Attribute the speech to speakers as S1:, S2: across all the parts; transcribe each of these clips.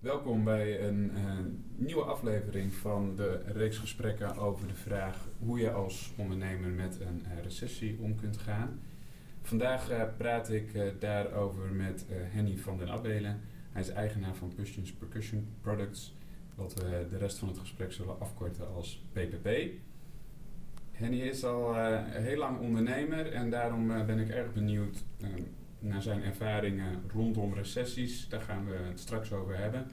S1: Welkom bij een eh, nieuwe aflevering van de reeks gesprekken over de vraag hoe je als ondernemer met een eh, recessie om kunt gaan. Vandaag eh, praat ik daarover met Henny van den Abelen. Hij is eigenaar van Pushins Percussion Products, wat we de rest van het gesprek zullen afkorten als PPP. Henny is al heel lang ondernemer en daarom ben ik erg benieuwd eh, naar zijn ervaringen rondom recessies. Daar gaan we het straks over hebben.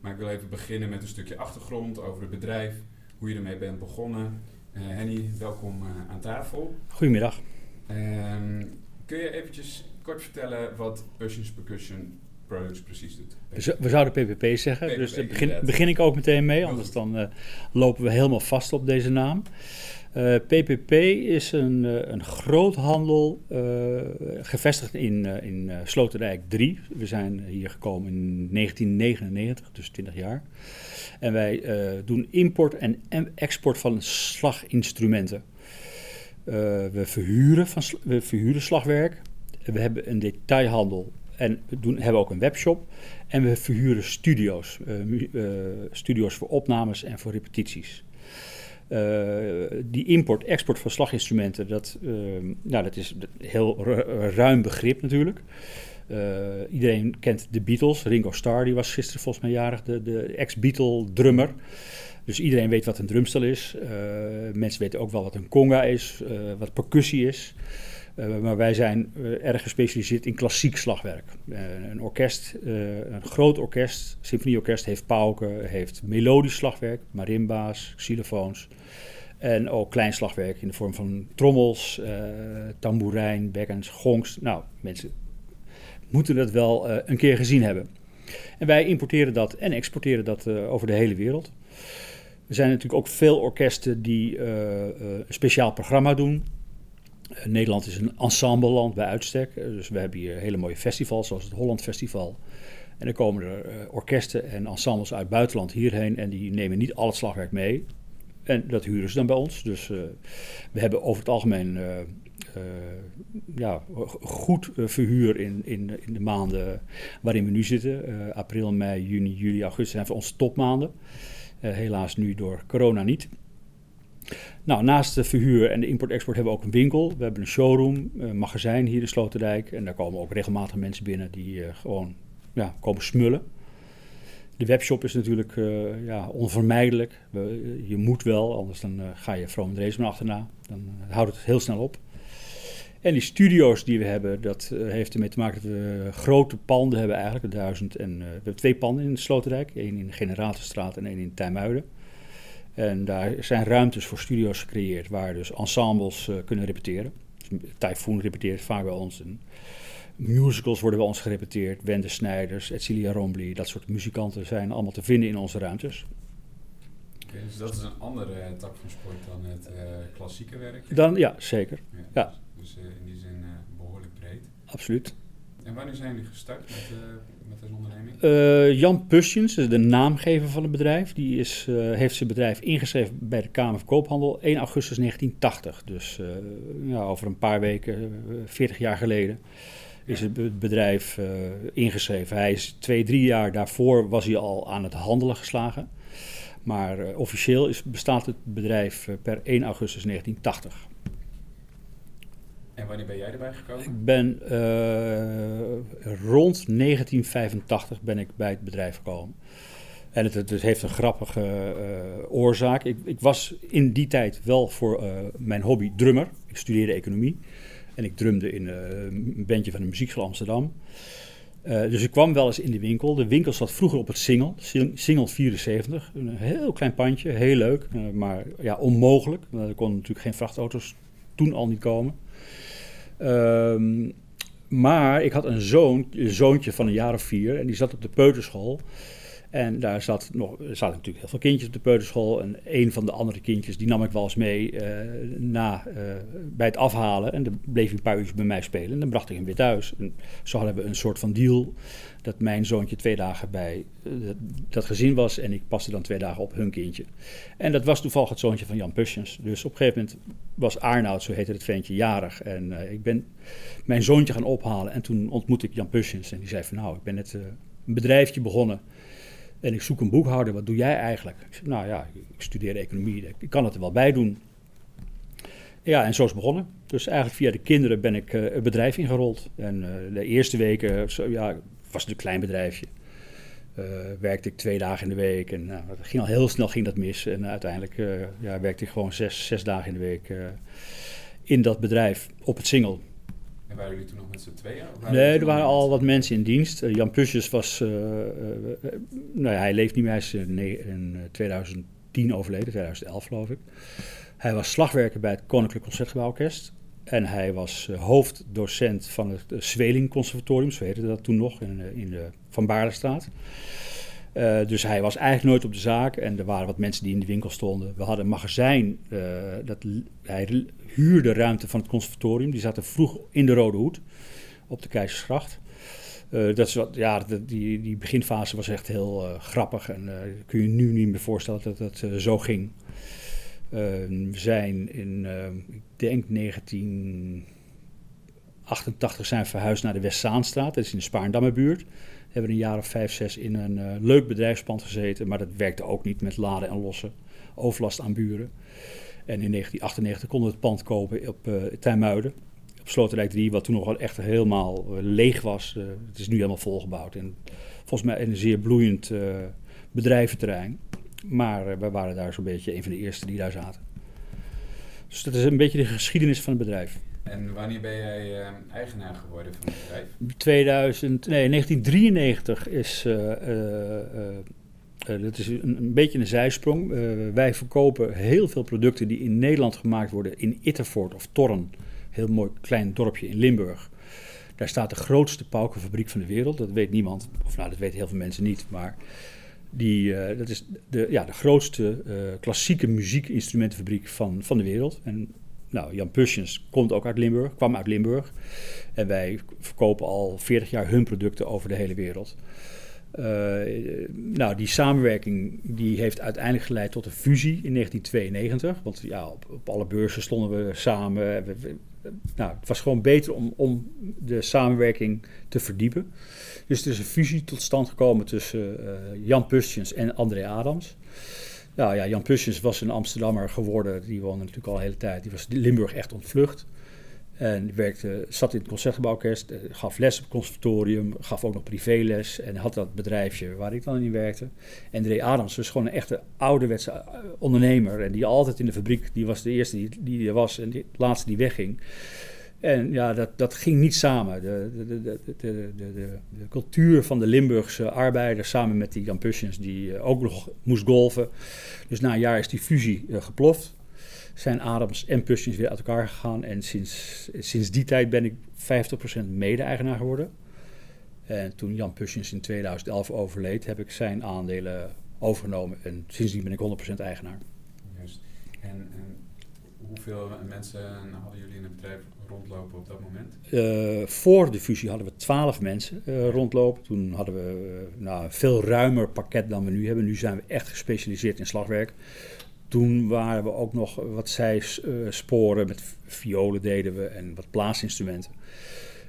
S1: Maar ik wil even beginnen met een stukje achtergrond over het bedrijf, hoe je ermee bent begonnen. Eh, Henny, welkom eh, aan tafel.
S2: Goedemiddag.
S1: Ehm, kun je eventjes kort vertellen wat Pushins Percussion Products precies doet?
S2: We, zouden PPP zeggen,
S1: PPP,
S2: dus daar begin,
S1: inderdaad.
S2: begin ik ook meteen mee, anders dan eh, lopen we helemaal vast op deze naam. Eh, PPP is een, eh, een groothandel eh, gevestigd in, eh, in eh, Sloterdijk 3. We zijn hier gekomen in 1999, dus 20 jaar. En wij eh, doen import en export van slaginstrumenten. Eh, we, verhuren van, we verhuren slagwerk. We hebben een detailhandel en we doen, hebben ook een webshop. En we verhuren studio's. eh, eh, studio's voor opnames en voor repetities. Eh, die import-export van slaginstrumenten, dat, eh, nou, dat is een heel ru- ruim begrip natuurlijk. Eh, iedereen kent de Beatles. Ringo Starr die was gisteren volgens mij jarig, de, de ex-Beatle drummer. Dus iedereen weet wat een drumstel is. Eh, mensen weten ook wel wat een conga is, wat percussie is. Eh, maar wij zijn eh, erg gespecialiseerd in klassiek slagwerk. Eh, een orkest, een groot orkest, symfonieorkest, heeft pauken, heeft melodisch slagwerk, marimba's, xylofoons. En ook klein slagwerk in de vorm van trommels, eh tamboerijn, bekkens, gongs. Nou, mensen moeten dat wel een keer gezien hebben. En wij importeren dat en exporteren dat over de hele wereld. Er zijn natuurlijk ook veel orkesten die een speciaal programma doen. Nederland is een ensembleland bij uitstek. Eh, dus we hebben hier hele mooie festivals, zoals het Holland Festival. En dan komen er eh, orkesten en ensembles uit het buitenland hierheen en die nemen niet al het slagwerk mee. En dat huren ze dan bij ons. Dus eh, we hebben over het algemeen eh, ja, goed verhuur in, in, in de maanden waarin we nu zitten. April, mei, juni, juli, augustus zijn voor ons topmaanden. Helaas nu door corona niet. Nou, naast de verhuur en de import-export hebben we ook een winkel. We hebben een showroom, een magazijn hier in Sloterdijk. En daar komen ook regelmatig mensen binnen die eh, gewoon ja, komen smullen. De webshop is natuurlijk eh, ja, onvermijdelijk. We- je moet wel, anders dan eh, ga je Vroom Dreesman achterna. Dan eh, houdt het heel snel op. En die studio's die we hebben, dat eh, heeft ermee te maken dat we grote panden hebben eigenlijk. Duizend en, eh, we hebben twee panden in Sloterdijk. één in de Generatorstraat en één in Tijmuiden. En daar zijn ruimtes voor studio's gecreëerd waar dus ensembles eh, kunnen repeteren. Dus Typhoon repeteert vaak bij ons. En musicals worden bij ons gerepeteerd. Wende Snijders, Edcilia Rombly, dat soort muzikanten zijn allemaal te vinden in onze ruimtes.
S1: Oké, dus dat is een andere eh, tak van sport dan het eh, klassieke werk.
S2: Dan, ja, zeker. Ja.
S1: Dus, dus, eh, in die zin eh, behoorlijk breed.
S2: Absoluut.
S1: En wanneer zijn jullie gestart met, eh, met deze onderneming?
S2: Eh, Jan Pusjens, de naamgever van het bedrijf, die is, eh, heeft zijn bedrijf ingeschreven bij de Kamer van Koophandel 1 augustus 1980. Dus ja, over een paar weken, eh, 40 jaar geleden, is het be- bedrijf ingeschreven. Hij is twee, drie jaar daarvoor was hij al aan het handelen geslagen. Maar officieel is, bestaat het bedrijf per 1 augustus 1980.
S1: En wanneer ben jij erbij gekomen?
S2: Ik ben eh, rond 1985 ben ik bij het bedrijf gekomen. En het, het heeft een grappige eh, oorzaak. Ik, ik was in die tijd wel voor eh, mijn hobby drummer. Ik studeerde economie. En ik drumde in een bandje van de Muziekschool Amsterdam. Dus ik kwam wel eens in de winkel. De winkel zat vroeger op het Singel, Sing- Singel 74. Een heel klein pandje, heel leuk. maar ja, onmogelijk. Er konden natuurlijk geen vrachtauto's toen al niet komen. Ehm, maar ik had een zoon, een zoontje van een jaar of vier en die zat op de peuterschool. En daar zat nog, zaten natuurlijk heel veel kindjes op de peuterschool. En een van de andere kindjes, die nam ik wel eens mee eh, na, eh, bij het afhalen. En dan bleef hij een paar uurtjes bij mij spelen. En dan bracht ik hem weer thuis. En zo hadden we een soort van deal dat mijn zoontje twee dagen bij eh, dat, gezin was. En ik paste dan twee dagen op hun kindje. En dat was toevallig het zoontje van Jan Pusjens. Dus op een gegeven moment was Arnoud, zo heette het ventje, jarig. En ik ben mijn zoontje gaan ophalen. En toen ontmoette ik Jan Pusjens. En die zei van nou, ik ben net een bedrijfje begonnen. En ik zoek een boekhouder, wat doe jij eigenlijk? Ik zeg, nou ja, ik studeer economie, ik kan het er wel bij doen. Ja, en zo is het begonnen. Dus eigenlijk via de kinderen ben ik uh, het bedrijf ingerold. En uh, de eerste weken, zo, ja, was het een klein bedrijfje. Uh, werkte ik twee dagen in de week en nou, ging al heel snel ging dat mis. En uiteindelijk ja, werkte ik gewoon zes, zes dagen in de week in dat bedrijf op het single.
S1: En waren jullie toen nog met z'n tweeën?
S2: Nee, er waren al wat mensen in dienst. Jan Pusjes was, nou ja, hij leeft niet meer, hij is in 2010 overleden, 2011 geloof ik. Hij was slagwerker bij het Koninklijk Concertgebouworkest. En hij was uh, hoofddocent van het uh, Zweling Conservatorium, zo heette dat toen nog, in, in de Van Baarlestraat. Uh, dus hij was eigenlijk nooit op de zaak en er waren wat mensen die in de winkel stonden. We hadden een magazijn, dat, hij huurde ruimte van het conservatorium. Die zaten vroeg in de Rode Hoed op de Keizersgracht. dat is wat, ja, die, die beginfase was echt heel grappig en kun je nu niet meer voorstellen dat dat zo ging. Uh, we zijn in, uh, ik denk 1988 zijn verhuisd naar de Westzaanstraat. Dat is in de Spaarndammerbuurt. Hebben een jaar of vijf, zes in een leuk bedrijfspand gezeten. Maar dat werkte ook niet met laden en lossen. Overlast aan buren. En in 1998 konden we het pand kopen op uh, Tuinmuiden. Op Sloterdijk 3, wat toen nog wel echt helemaal leeg was. het is nu helemaal volgebouwd. En volgens mij een zeer bloeiend bedrijventerrein. Maar uh, wij waren daar zo'n beetje een van de eerste die daar zaten. Dus dat is een beetje de geschiedenis van het bedrijf.
S1: En wanneer ben jij uh, eigenaar geworden van het bedrijf?
S2: 2000, nee, 1993 is. Uh, dat is een, een, beetje een zijsprong. wij verkopen heel veel producten die in Nederland gemaakt worden in Ittervoort of Torren. Heel mooi klein dorpje in Limburg. Daar staat de grootste paukenfabriek van de wereld. Dat weet niemand, of nou, dat weten heel veel mensen niet. Maar die, uh, dat is de, ja, de grootste klassieke muziekinstrumentenfabriek van, van de wereld. En nou, Jan Puschens komt ook uit Limburg, kwam uit Limburg. En wij verkopen al 40 jaar hun producten over de hele wereld. Uh, nou, die samenwerking die heeft uiteindelijk geleid tot een fusie in 1992. Want ja, op, alle beurzen stonden we samen. Nou, het was gewoon beter om, om de samenwerking te verdiepen. Dus er is een fusie tot stand gekomen tussen uh, Jan Pustjens en André Adams. Nou ja, Jan Pustjens was een Amsterdammer geworden. Die woonde natuurlijk al hele tijd. Die was Limburg echt ontvlucht. En werkte, zat in het concertgebouworkest, eh, gaf les op het conservatorium, gaf ook nog privéles en had dat bedrijfje waar ik dan in werkte. En André Adams was gewoon een echte ouderwetse eh, ondernemer en die altijd in de fabriek, die was de eerste die, die er was en de laatste die wegging. En ja, dat, dat ging niet samen. De, de, de, de, de, cultuur van de Limburgse arbeiders samen met die Jan die ook nog moest golven. Dus na een jaar is die fusie geploft. Zijn Adams en Pushens weer uit elkaar gegaan. En sinds, sinds die tijd ben ik 50% mede-eigenaar geworden. En toen Jan Pushens in 2011 overleed, heb ik zijn aandelen overgenomen. En sindsdien ben ik 100% eigenaar.
S1: Juist. En, en hoeveel mensen hadden jullie in het bedrijf rondlopen op dat moment?
S2: Uh, voor de fusie hadden we twaalf mensen uh, rondlopen. Toen hadden we uh, nou, een veel ruimer pakket dan we nu hebben. Nu zijn we echt gespecialiseerd in slagwerk. Toen waren we ook nog wat zijsporen met violen deden we en wat blaasinstrumenten.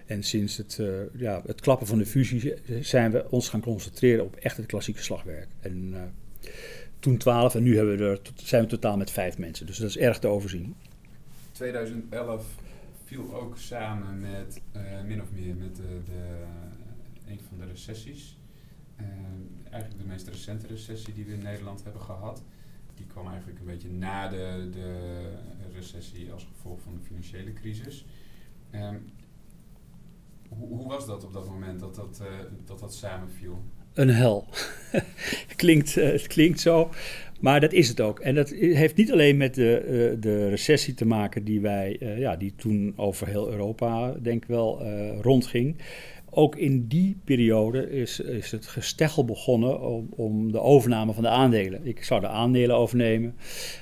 S2: En sinds het, ja, het klappen van de fusie zijn we ons gaan concentreren op echt het klassieke slagwerk. En toen twaalf en nu hebben we er, zijn we totaal met vijf mensen. Dus dat is erg te overzien.
S1: 2011 viel ook samen met, uh, min of meer, met de, een van de recessies. Uh, eigenlijk de meest recente recessie die we in Nederland hebben gehad. Die kwam eigenlijk een beetje na de, de recessie als gevolg van de financiële crisis. Um, hoe, hoe, was dat op dat moment dat dat, uh, dat, dat samenviel?
S2: Een hel. klinkt, het klinkt zo. Maar dat is het ook. En dat heeft niet alleen met de, uh, de recessie te maken die wij, ja, die toen over heel Europa, denk ik wel, rondging. Ook in die periode is, is het gesteggel begonnen om, om, de overname van de aandelen. Ik zou de aandelen overnemen.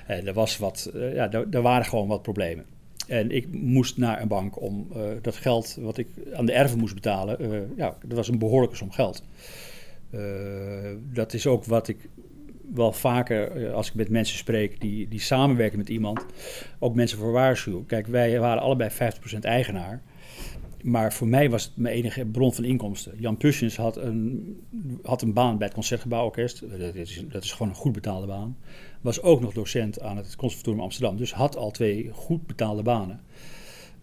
S2: En er, was wat, ja, er, waren gewoon wat problemen. En ik moest naar een bank om dat geld wat ik aan de erven moest betalen. ja, dat was een behoorlijke som geld. dat is ook wat ik wel vaker, eh, als ik met mensen spreek die, die samenwerken met iemand, ook mensen voor waarschuwen. Kijk, wij waren allebei 50% eigenaar. Maar voor mij was het mijn enige bron van inkomsten. Jan Pushens had een, had een baan bij het Concertgebouworkest. Dat is, dat is gewoon een goed betaalde baan. Was ook nog docent aan het Conservatorium Amsterdam. Dus had al twee goed betaalde banen.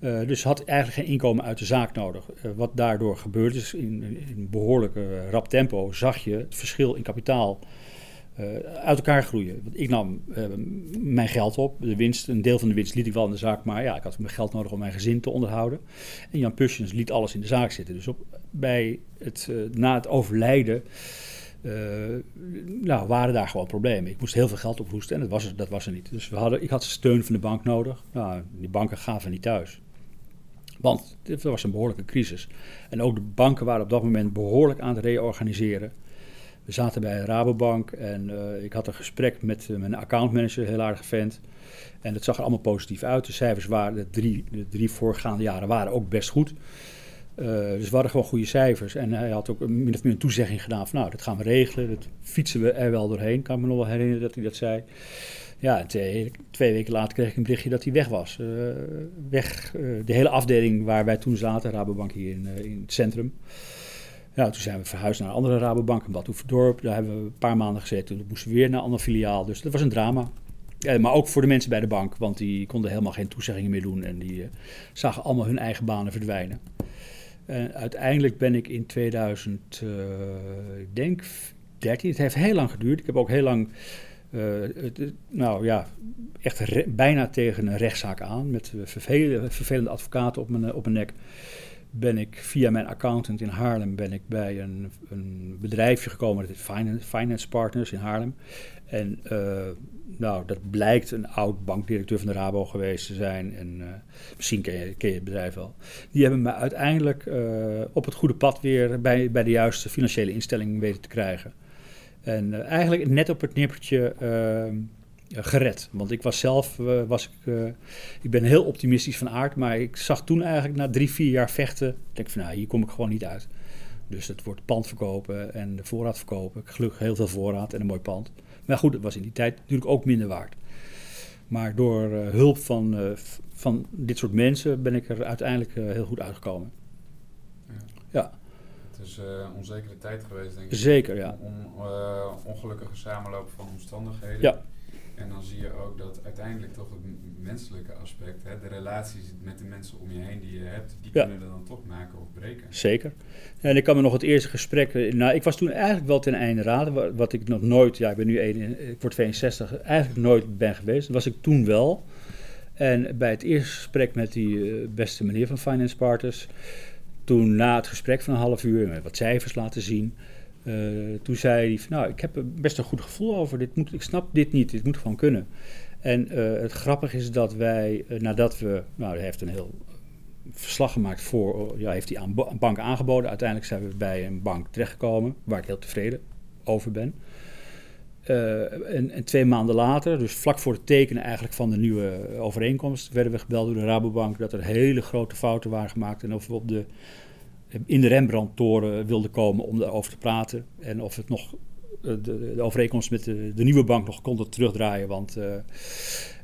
S2: Uh, dus had eigenlijk geen inkomen uit de zaak nodig. Uh, wat daardoor gebeurd is, in, een behoorlijke rap tempo, zag je het verschil in kapitaal uit elkaar groeien. Want ik nam mijn geld op, de winst, een deel van de winst liet ik wel in de zaak, maar ja, ik had mijn geld nodig om mijn gezin te onderhouden. En Jan Pushens liet alles in de zaak zitten. Dus op, bij het, na het overlijden nou, waren daar gewoon problemen. Ik moest heel veel geld ophoesten en dat was, er, dat was er niet. Dus we hadden, ik had steun van de bank nodig. Nou, die banken gaven niet thuis. Want er was een behoorlijke crisis. En ook de banken waren op dat moment behoorlijk aan het reorganiseren. We zaten bij Rabobank en uh, ik had een gesprek met uh, mijn accountmanager, heel aardige vent. En het zag er allemaal positief uit. De cijfers waren, de drie, de drie voorgaande jaren waren ook best goed. Uh, dus we gewoon goede cijfers. En hij had ook min of meer een toezegging gedaan van nou, dat gaan we regelen. Dat fietsen we er wel doorheen. Kan ik me nog wel herinneren dat hij dat zei. Ja, twee, twee, weken later kreeg ik een berichtje dat hij weg was. Weg, de hele afdeling waar wij toen zaten, Rabobank hier in, in het centrum. Ja, toen zijn we verhuisd naar een andere Rabobank in Bad Oeverdorp. Daar hebben we een paar maanden gezeten. Toen moesten we weer naar een ander filiaal. Dus dat was een drama. maar ook voor de mensen bij de bank, want die konden helemaal geen toezeggingen meer doen. En die zagen allemaal hun eigen banen verdwijnen. En uiteindelijk ben ik in 2000, ik denk 13, het heeft heel lang geduurd. Ik heb ook heel lang het, nou ja, echt bijna tegen een rechtszaak aan. Met vervelende, vervelende advocaten op mijn, op mijn nek. Ben ik via mijn accountant in Haarlem ben ik bij een, een bedrijfje gekomen. Dat is Finance, Partners in Haarlem. En uh, nou, dat blijkt een oud bankdirecteur van de Rabo geweest te zijn. En uh, misschien ken je, je, het bedrijf wel. Die hebben me uiteindelijk op het goede pad weer bij, bij de juiste financiële instelling weten te krijgen. En eigenlijk net op het nippertje uh, gered. Want ik was zelf, uh, was ik, ik ben heel optimistisch van aard, maar ik zag toen eigenlijk na drie, vier jaar vechten, denk ik van nou, hier kom ik gewoon niet uit. Dus het wordt pand verkopen en de voorraad verkopen. Ik gelukkig heel veel voorraad en een mooi pand. Maar goed, het was in die tijd natuurlijk ook minder waard. Maar door hulp van, van dit soort mensen ben ik er uiteindelijk heel goed uitgekomen.
S1: Ja. ja is uh, onzekere tijd geweest, denk ik.
S2: Zeker, ja.
S1: On, uh, ongelukkige samenloop van omstandigheden.
S2: Ja.
S1: En dan zie je ook dat uiteindelijk toch het menselijke aspect, hè, de relaties met de mensen om je heen die je hebt, die ja. kunnen er dan toch maken of breken.
S2: Zeker. En ik kan me nog het eerste gesprek. Eh, nou, ik was toen eigenlijk wel ten einde raden, wat ik nog nooit, ja, ik ben nu een, ik word 62, eigenlijk nooit ben geweest. Dat was ik toen wel. En bij het eerste gesprek met die uh, beste meneer van Finance Partners toen na het gesprek van een half uur met wat cijfers laten zien, uh, toen zei hij nou, ik heb best een goed gevoel over dit. Moet, ik snap dit niet, dit moet gewoon kunnen. En uh, het grappige is dat wij, uh, nadat we, nou, hij heeft een heel verslag gemaakt voor, ja, heeft hij aan een bank aangeboden. Uiteindelijk zijn we bij een bank terechtgekomen, waar ik heel tevreden over ben. En, en, twee maanden later, dus vlak voor het tekenen eigenlijk van de nieuwe overeenkomst, werden we gebeld door de Rabobank dat er hele grote fouten waren gemaakt en of we op de, in de Rembrandtoren wilden komen om daarover te praten. En of het nog de, de, overeenkomst met de, de, nieuwe bank nog konden terugdraaien. Want uh,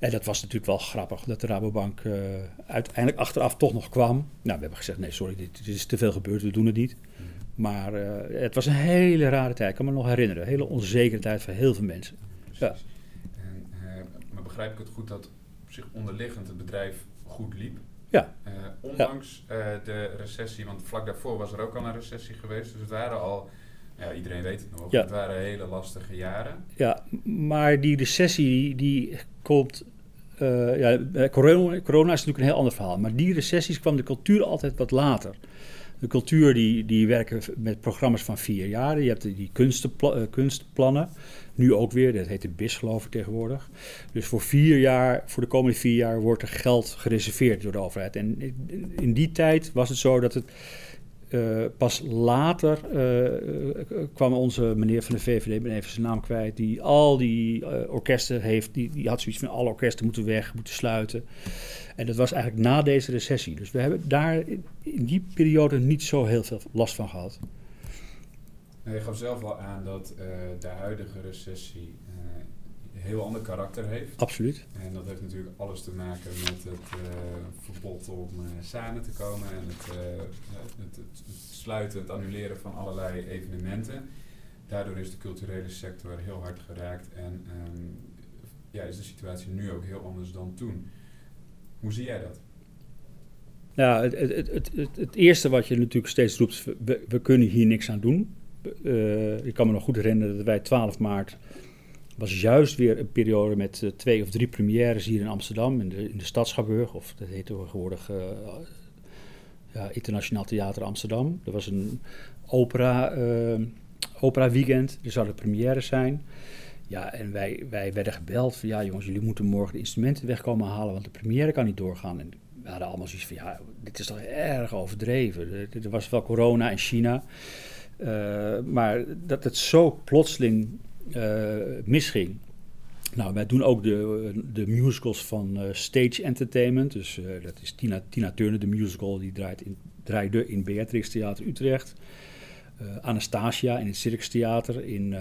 S2: en dat was natuurlijk wel grappig dat de Rabobank uh, uiteindelijk achteraf toch nog kwam. Nou, we hebben gezegd: nee, sorry, dit, dit is te veel gebeurd, we doen het niet. Maar uh, het was een hele rare tijd, ik kan me nog herinneren. Hele onzekere tijd voor heel veel mensen.
S1: Precies. Ja. En, maar begrijp ik het goed dat op zich onderliggend het bedrijf goed liep?
S2: Ja.
S1: Uh, ondanks ja. de recessie, want vlak daarvoor was er ook al een recessie geweest. Dus het waren al, ja, iedereen weet het nog, ja. het waren hele lastige jaren.
S2: Ja, maar die recessie die komt uh, ja, corona, corona, is natuurlijk een heel ander verhaal. Maar die recessies kwam de cultuur altijd wat later. De cultuur die, die werken met programma's van vier jaar. Je hebt die kunstenpla uh, kunstplannen. Nu ook weer, dat heet de BIS geloof ik tegenwoordig. Dus voor vier jaar, voor de komende vier jaar wordt er geld gereserveerd door de overheid. En in die tijd was het zo dat het uh, pas later uh, kwam onze meneer van de VVD, ik even zijn naam kwijt, die al die orkesten heeft, die, die had zoiets van alle orkesten moeten weg, moeten sluiten. En dat was eigenlijk na deze recessie. Dus we hebben daar in die periode niet zo heel veel last van gehad.
S1: Nou, je gaf zelf al aan dat de huidige recessie heel ander karakter heeft.
S2: Absoluut.
S1: En dat heeft natuurlijk alles te maken met het verbod om samen te komen en het, het, het, sluiten, het annuleren van allerlei evenementen. Daardoor is de culturele sector heel hard geraakt en ehm, ja, is de situatie nu ook heel anders dan toen. Hoe zie jij dat?
S2: Nou, het, het, het, het, het eerste wat je natuurlijk steeds roept, we, we kunnen hier niks aan doen. Uh, ik kan me nog goed herinneren dat wij 12 maart was juist weer een periode met uh, twee of drie premières hier in Amsterdam, in de, in de of dat heet tegenwoordig uh, ja, Internationaal Theater Amsterdam. Er was een opera, opera weekend, er zouden premières zijn. Ja, en wij, wij werden gebeld van ja jongens, jullie moeten morgen de instrumenten wegkomen halen, want de première kan niet doorgaan. En we hadden allemaal zoiets van ja, dit is toch erg overdreven. Er, was wel corona in China, uh, maar dat het zo plotseling uh, misging. Nou, wij doen ook de, de musicals van uh, Stage Entertainment. Dus dat is Tina, Tina Turner, de musical, die draait in, draaide in Beatrix Theater Utrecht. Anastasia in het Circus Theater in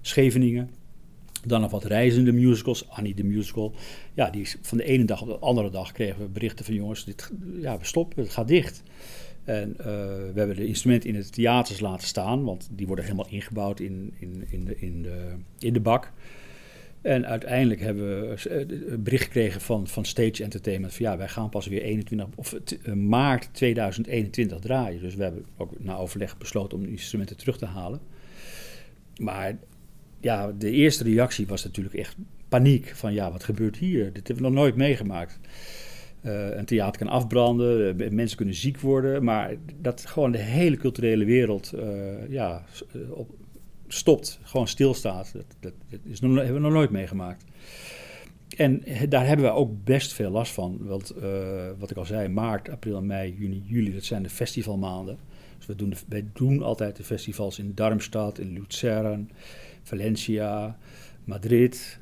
S2: Scheveningen. Dan nog wat reizende musicals. Annie de musical. Ja, die is van de ene dag op de andere dag kregen we berichten van jongens, dit, ja, we stoppen, het gaat dicht. En uh, we hebben de instrumenten in de theaters laten staan, want die worden helemaal ingebouwd in, in, in, de, in, de, in de bak. En uiteindelijk hebben we een eh, bericht gekregen van, van Stage Entertainment van ja, wij gaan pas weer 21 of uh, maart 2021 draaien. Dus we hebben ook na overleg besloten om de instrumenten terug te halen. Maar ja, de eerste reactie was natuurlijk echt paniek. Van ja, wat gebeurt hier? Dit hebben we nog nooit meegemaakt. Uh, een theater kan afbranden, uh, mensen kunnen ziek worden, maar dat gewoon de hele culturele wereld uh, ja, op, stopt, gewoon stilstaat. Dat, dat, is hebben we nog nooit meegemaakt. En daar hebben we ook best veel last van. Want wat ik al zei, maart, april, mei, juni, juli, dat zijn de festivalmaanden. Dus we doen, wij doen altijd de festivals in Darmstadt, in Luzern, Valencia, Madrid,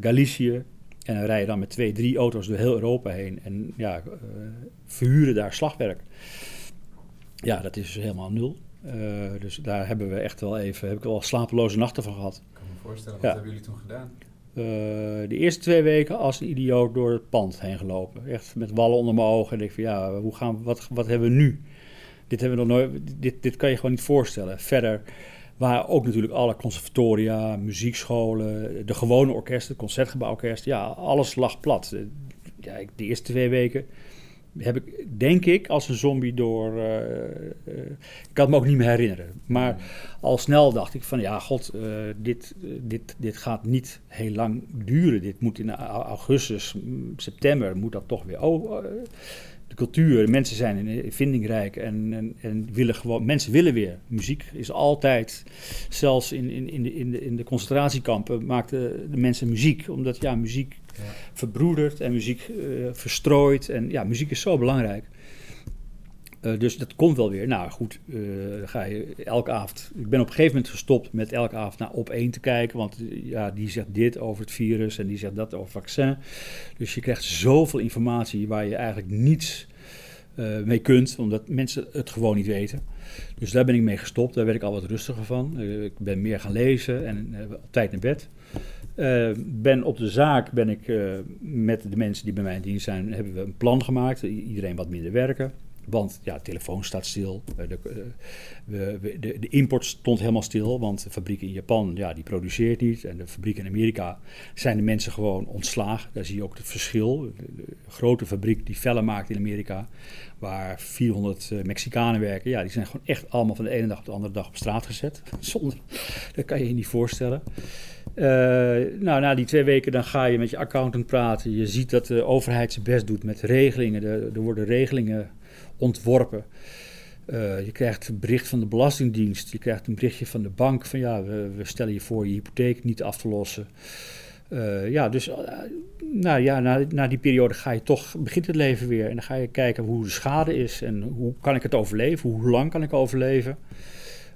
S2: Galicië. En dan rijden dan met twee, drie auto's door heel Europa heen en ja, uh, verhuren daar slagwerk. Ja, dat is helemaal nul. Uh, dus daar hebben we echt wel even, heb ik wel slapeloze nachten van gehad.
S1: Ik kan me voorstellen, wat ja. hebben jullie toen gedaan?
S2: de eerste twee weken als een idioot door het pand heen gelopen. Echt met wallen onder mijn ogen. En ik van ja, hoe gaan, wat, wat hebben we nu? Dit, hebben we nog nooit, dit, dit kan je gewoon niet voorstellen. Verder Waar ook natuurlijk alle conservatoria, muziekscholen, de gewone orkesten, concertgebouworkest, ja, alles lag plat. Ja, de eerste twee weken heb ik, denk ik, als een zombie door. Uh, uh, ik kan het me ook niet meer herinneren. Maar al snel dacht ik van ja, god, dit, dit, dit gaat niet heel lang duren. Dit moet in augustus, september, moet dat toch weer. Oh, de cultuur, de mensen zijn vindingrijk en, en, en, willen gewoon, mensen willen weer. Muziek is altijd, zelfs in, in, in, de, in, de, in de concentratiekampen maakten de mensen muziek. Omdat ja, muziek ja. verbroedert en muziek uh, verstrooit. En ja, muziek is zo belangrijk. Uh, dus dat komt wel weer. Nou goed, uh, ga je elke avond. Ik ben op een gegeven moment gestopt met elke avond naar op één te kijken. Want ja, die zegt dit over het virus en die zegt dat over vaccin. Dus je krijgt zoveel informatie waar je eigenlijk niets mee kunt, omdat mensen het gewoon niet weten. Dus daar ben ik mee gestopt. Daar werd ik al wat rustiger van. ik ben meer gaan lezen en op tijd naar bed. ben op de zaak ben ik met de mensen die bij mij in dienst zijn, hebben we een plan gemaakt. Iedereen wat minder werken. Want ja, de telefoon staat stil. De, de, de, de, import stond helemaal stil. Want de fabriek in Japan, ja, die produceert niet. En de fabriek in Amerika zijn de mensen gewoon ontslagen. Daar zie je ook het verschil. De, grote fabriek die vellen maakt in Amerika, waar 400 uh, Mexicanen werken. Ja, die zijn gewoon echt allemaal van de ene dag op de andere dag op straat gezet. Zonder, dat kan je je niet voorstellen. Nou, na die twee weken dan ga je met je accountant praten. Je ziet dat de overheid zijn best doet met regelingen. Er worden regelingen ontworpen. Uh, je krijgt een bericht van de Belastingdienst, je krijgt een berichtje van de bank van ja, we, we stellen je voor je hypotheek niet af te lossen. Uh, ja, dus uh, nou ja, na, na, die periode ga je toch, begint het leven weer. En dan ga je kijken hoe de schade is en hoe kan ik het overleven, hoe lang kan ik overleven.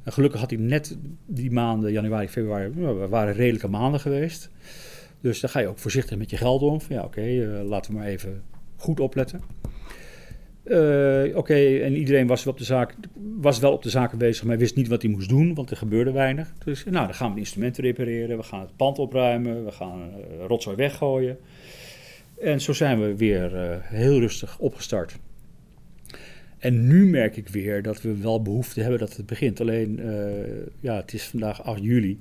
S2: En gelukkig had ik net die maanden, januari, februari, nou, waren redelijke maanden geweest. Dus dan ga je ook voorzichtig met je geld om. Van ja, oké, laten we maar even goed opletten. Uh, Oké, en iedereen was wel, op de zaak, was wel op de zaken bezig, maar wist niet wat hij moest doen, want er gebeurde weinig. Dus nou, dan gaan we de instrumenten repareren, we gaan het pand opruimen, we gaan uh, rotzooi weggooien. En zo zijn we weer uh, heel rustig opgestart. En nu merk ik weer dat we wel behoefte hebben dat het begint. Alleen, ja, het is vandaag 8 juli.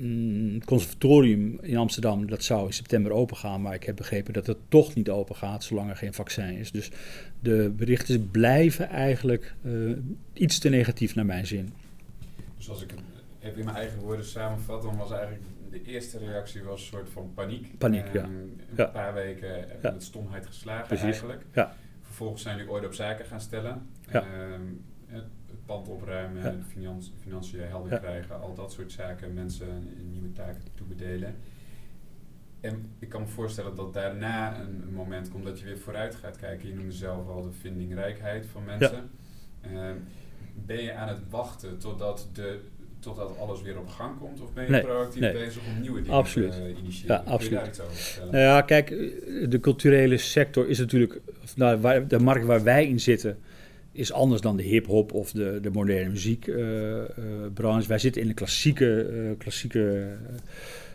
S2: Mm, het conservatorium in Amsterdam, dat zou in september open gaan, maar ik heb begrepen dat het toch niet open gaat zolang er geen vaccin is. Dus de berichten blijven eigenlijk uh, iets te negatief naar mijn zin.
S1: Dus als ik het even in mijn eigen woorden samenvat, dan was eigenlijk de eerste reactie was een soort van paniek.
S2: Paniek, ja.
S1: Een
S2: ja.
S1: paar weken ja. met stomheid geslagen
S2: Precies.
S1: eigenlijk.
S2: Ja.
S1: Vervolgens zijn jullie ooit op zaken gaan stellen.
S2: Ja.
S1: Ehm, pand opruimen,
S2: Ja.
S1: financi- financiën helder
S2: Ja.
S1: krijgen, al dat soort zaken, mensen nieuwe taken toebedelen. En ik kan me voorstellen dat daarna een, een moment komt dat je weer vooruit gaat kijken. Je noemde zelf al de vindingrijkheid van mensen. Ehm, ben je aan het wachten totdat, de, totdat alles weer op gang komt? Of ben je
S2: Nee,
S1: proactief
S2: nee.
S1: bezig om nieuwe dingen
S2: Absoluut.
S1: te initiëren?
S2: Ja, absoluut. Nou ja, kijk, de culturele sector is natuurlijk, nou, waar, de markt waar wij in zitten, is anders dan de hip-hop of de, de moderne muziekbranche. wij zitten in de klassieke, eh, klassieke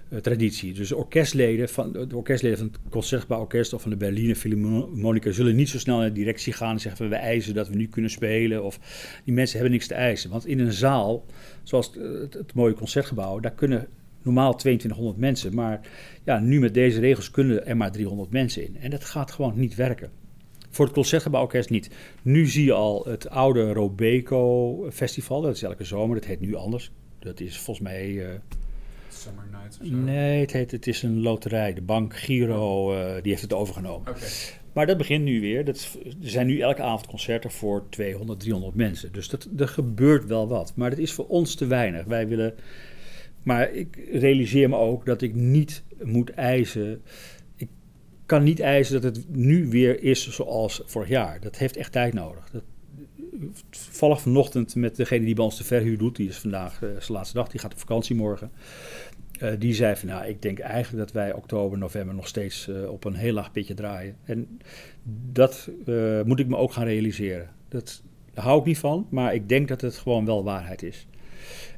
S2: eh, traditie. Dus de orkestleden, van, de orkestleden van het Concertgebouworkest of van de Berliner Philharmonica zullen niet zo snel naar de directie gaan en zeggen van we eisen dat we nu kunnen spelen. Of die mensen hebben niks te eisen. Want in een zaal, zoals het, het mooie concertgebouw, daar kunnen normaal 2200 mensen. Maar ja, nu met deze regels kunnen er maar 300 mensen in. En dat gaat gewoon niet werken. Voor het Concertgebouworkest niet. Nu zie je al het oude Robeco Festival. Dat is elke zomer. Dat heet nu anders. Dat is volgens mij... eh,
S1: Summer Nights of zo?
S2: nee, het, heet, het is een loterij. De bank Giro eh, die heeft het overgenomen.
S1: Oké.
S2: Maar dat begint nu weer. Dat, er zijn nu elke avond concerten voor 200, 300 mensen. Dus dat, er gebeurt wel wat. Maar dat is voor ons te weinig. Wij willen. Maar ik realiseer me ook dat ik niet moet eisen. Kan niet eisen dat het nu weer is zoals vorig jaar. Dat heeft echt tijd nodig. Dat, vanochtend met degene die bij ons de verhuur doet. Die is vandaag eh, zijn laatste dag. Die gaat op vakantie morgen. Eh, die zei van, nou, ik denk eigenlijk dat wij oktober, november nog steeds eh, op een heel laag pitje draaien. En dat moet ik me ook gaan realiseren. Dat, daar hou ik niet van, maar ik denk dat het gewoon wel waarheid is.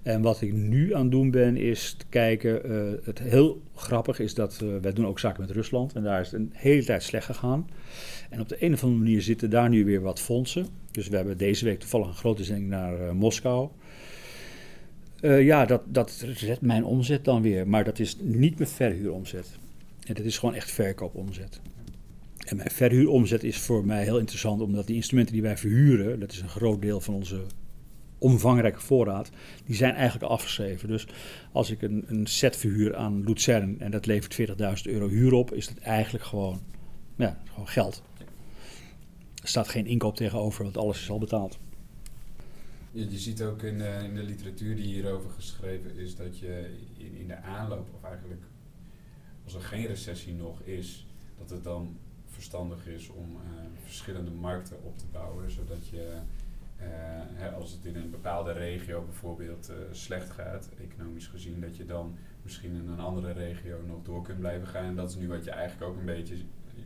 S2: En wat ik nu aan het doen ben, is te kijken. eh, het heel grappig is dat eh, wij doen ook zaken met Rusland. En daar is het een hele tijd slecht gegaan. En op de een of andere manier zitten daar nu weer wat fondsen. Dus we hebben deze week toevallig een grote zending naar eh, Moskou. Ja, dat, dat redt mijn omzet dan weer. Maar dat is niet mijn verhuuromzet. En dat is gewoon echt verkoopomzet. En mijn verhuuromzet is voor mij heel interessant, omdat die instrumenten die wij verhuren, dat is een groot deel van onze omvangrijke voorraad, die zijn eigenlijk afgeschreven. Dus als ik een, een set verhuur aan Luzern en dat levert 40.000 euro huur op, is dat eigenlijk gewoon, ja, gewoon geld. Er staat geen inkoop tegenover, want alles is al betaald.
S1: Je, ziet ook in de, in de literatuur die hierover geschreven is dat je in, in de aanloop, of eigenlijk als er geen recessie nog is, dat het dan verstandig is om eh, verschillende markten op te bouwen, zodat je, eh, als het in een bepaalde regio bijvoorbeeld eh, slecht gaat, economisch gezien, dat je dan misschien in een andere regio nog door kunt blijven gaan. En dat is nu wat je eigenlijk ook een beetje,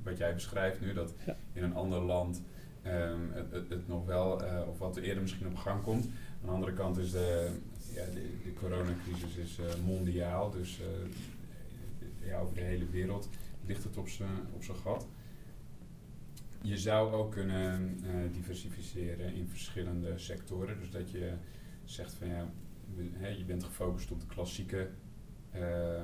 S1: wat jij beschrijft nu, dat
S2: Ja.
S1: in een ander land ehm, het, het, het nog wel, eh, of wat eerder misschien op gang komt. Aan de andere kant is de, ja, de, de coronacrisis is mondiaal, dus ja, over de hele wereld ligt het op zijn op zijn gat. Je zou ook kunnen eh, diversificeren in verschillende sectoren. Dus dat je zegt van ja, je bent gefocust op de klassieke eh,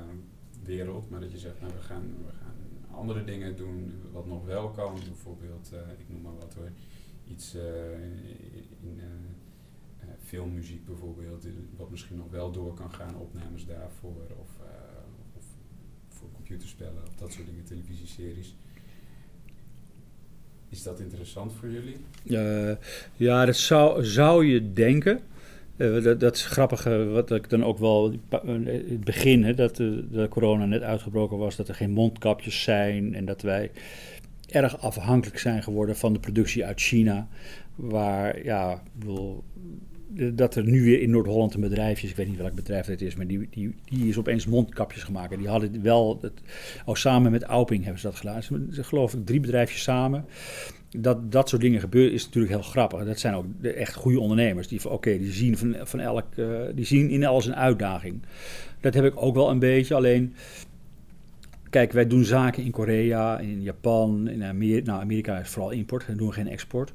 S1: wereld, maar dat je zegt nou we gaan, we gaan andere dingen doen wat nog wel kan. Bijvoorbeeld, eh, ik noem maar wat hoor, iets in filmmuziek bijvoorbeeld, wat misschien nog wel door kan gaan, opnames daarvoor of, of voor computerspellen of dat soort dingen, televisieseries. Is dat interessant voor jullie?
S2: Eh, ja, dat zou, zou je denken. Eh, dat, dat is grappig, eh, wat ik dan ook wel... In het begin, hè, dat de, de corona net uitgebroken was... dat er geen mondkapjes zijn... en dat wij erg afhankelijk zijn geworden van de productie uit China. Waar, ja, ik bedoel, dat er nu weer in Noord-Holland een bedrijf is... ik weet niet welk bedrijf het is... maar die, die, die is opeens mondkapjes gemaakt. En die hadden wel... Oh, samen met Auping hebben ze dat gedaan. Ze, geloof ik drie bedrijfjes samen... dat dat soort dingen gebeuren is natuurlijk heel grappig. Dat zijn ook echt goede ondernemers. Die oké, die zien van, van elk, die zien in alles een uitdaging. Dat heb ik ook wel een beetje. Alleen Kijk, wij doen zaken in Korea, in Japan, in Amerika. Nou, Amerika is vooral import, we doen geen export.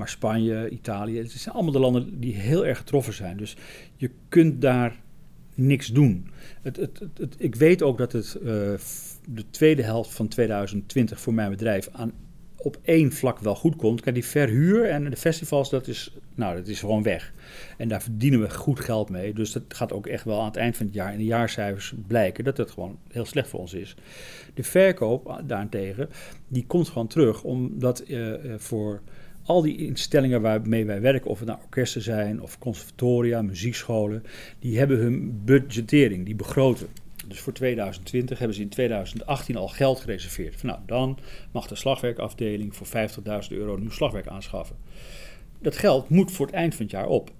S2: Maar Spanje, Italië, het zijn allemaal de landen die heel erg getroffen zijn. Dus je kunt daar niks doen. Het, het, het, ik weet ook dat het uh, de tweede helft van 2020 voor mijn bedrijf aan op één vlak wel goed komt. Kijk, die verhuur en de festivals, dat is, nou, dat is gewoon weg. En daar verdienen we goed geld mee. Dus dat gaat ook echt wel aan het eind van het jaar in de jaarcijfers blijken dat het gewoon heel slecht voor ons is. De verkoop daarentegen, die komt gewoon terug, omdat uh, voor al die instellingen waarmee wij werken, of het nou orkesten zijn of conservatoria, muziekscholen, die hebben hun budgettering, die begroten. Dus voor 2020 hebben ze in 2018 al geld gereserveerd. Van, nou, dan mag de slagwerkafdeling voor 50.000 euro nieuw slagwerk aanschaffen. Dat geld moet voor het eind van het jaar op.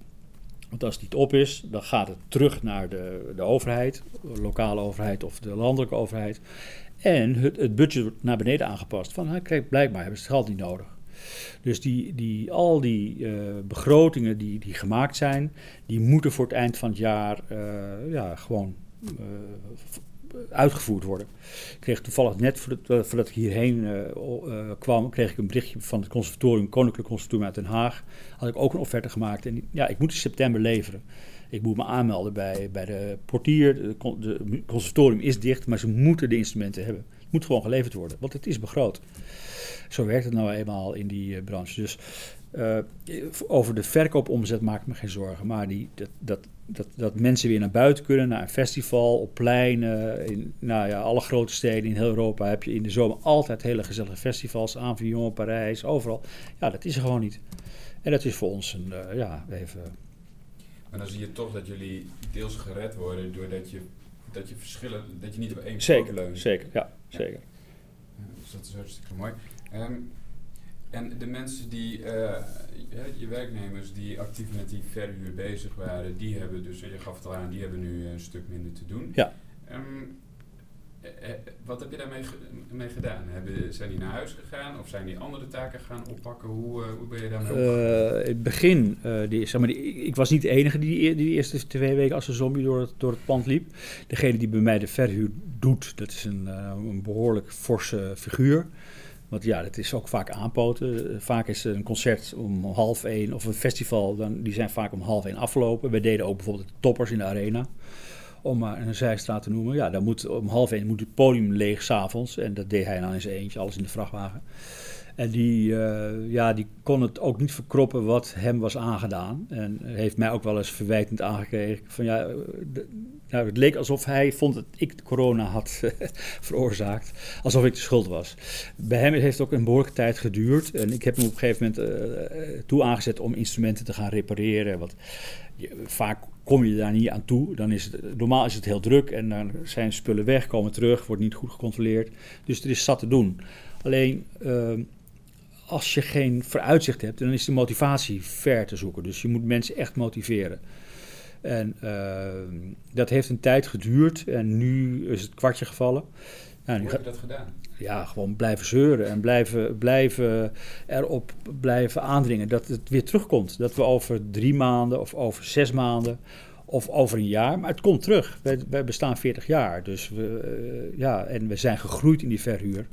S2: Want als het niet op is, dan gaat het terug naar de, de overheid, de lokale overheid of de landelijke overheid. En het, het budget wordt naar beneden aangepast. Van, nou, kijk, blijkbaar hebben ze het geld niet nodig. Dus die, die, al die uh, begrotingen die, die gemaakt zijn, die moeten voor het eind van het jaar uh, ja, gewoon uh, uitgevoerd worden. Ik kreeg toevallig net voordat, ik hierheen kwam, kreeg ik een berichtje van het conservatorium, Koninklijk Conservatorium uit Den Haag. Had ik ook een offerte gemaakt en ja, ik moet in september leveren. Ik moet me aanmelden bij, bij de portier. Het conservatorium is dicht, maar ze moeten de instrumenten hebben. Moet gewoon geleverd worden, want het is begroot. Zo werkt het nou eenmaal in die uh, branche. Dus uh, over de verkoopomzet maak ik me geen zorgen. Maar die, dat, dat, dat, dat mensen weer naar buiten kunnen, naar een festival, op pleinen. In nou ja, alle grote steden in heel Europa heb je in de zomer altijd hele gezellige festivals. Avignon, Parijs, overal. Ja, dat is er gewoon niet. En dat is voor ons een, uh, ja, even...
S1: Maar dan zie je toch dat jullie deels gered worden doordat je, dat je verschillen, dat je niet op één
S2: zeker,
S1: leunt.
S2: Zeker, ja, ja. zeker.
S1: Dus dat is hartstikke mooi. Um, en de mensen die, uh, je werknemers die actief met die verhuur bezig waren, die hebben dus, je gaf het al aan, die hebben nu een stuk minder te doen.
S2: Ja.
S1: Um, wat heb je daarmee mee gedaan? Hebben, zijn die naar huis gegaan of zijn die andere taken gaan oppakken? Hoe, uh, hoe ben je daarmee
S2: omgegaan? Uh, het begin, uh, die, zeg maar, die, ik was niet de enige die die, die eerste twee weken als een zombie door het, door het pand liep. Degene die bij mij de verhuur doet, dat is een, een behoorlijk forse figuur. Want ja, dat is ook vaak aanpoten. Vaak is een concert om half één of een festival, dan, die zijn vaak om half één afgelopen. Wij deden ook bijvoorbeeld de toppers in de arena. Om maar een zijstraat te noemen. Ja, dan moet om half één moet het podium leeg s'avonds. En dat deed hij dan zijn eentje, alles in de vrachtwagen. En die, uh, ja, die kon het ook niet verkroppen wat hem was aangedaan. En heeft mij ook wel eens verwijtend aangekregen. Van ja, de, nou, het leek alsof hij vond dat ik de corona had veroorzaakt. Alsof ik de schuld was. Bij hem heeft het ook een behoorlijke tijd geduurd. En ik heb hem op een gegeven moment uh, toe aangezet om instrumenten te gaan repareren. Want je, vaak kom je daar niet aan toe. Dan is het, normaal is het heel druk en dan zijn spullen weg, komen terug, wordt niet goed gecontroleerd. Dus er is zat te doen. Alleen uh, als je geen vooruitzicht hebt, dan is de motivatie ver te zoeken. Dus je moet mensen echt motiveren. En uh, dat heeft een tijd geduurd en nu is het kwartje gevallen.
S1: Nou, Hoe heb je dat gedaan?
S2: Ja, gewoon blijven zeuren en blijven, blijven erop blijven aandringen dat het weer terugkomt. Dat we over drie maanden of over zes maanden of over een jaar, maar het komt terug. Wij, bestaan 40 jaar, dus we, uh, ja, en we zijn gegroeid in die verhuur.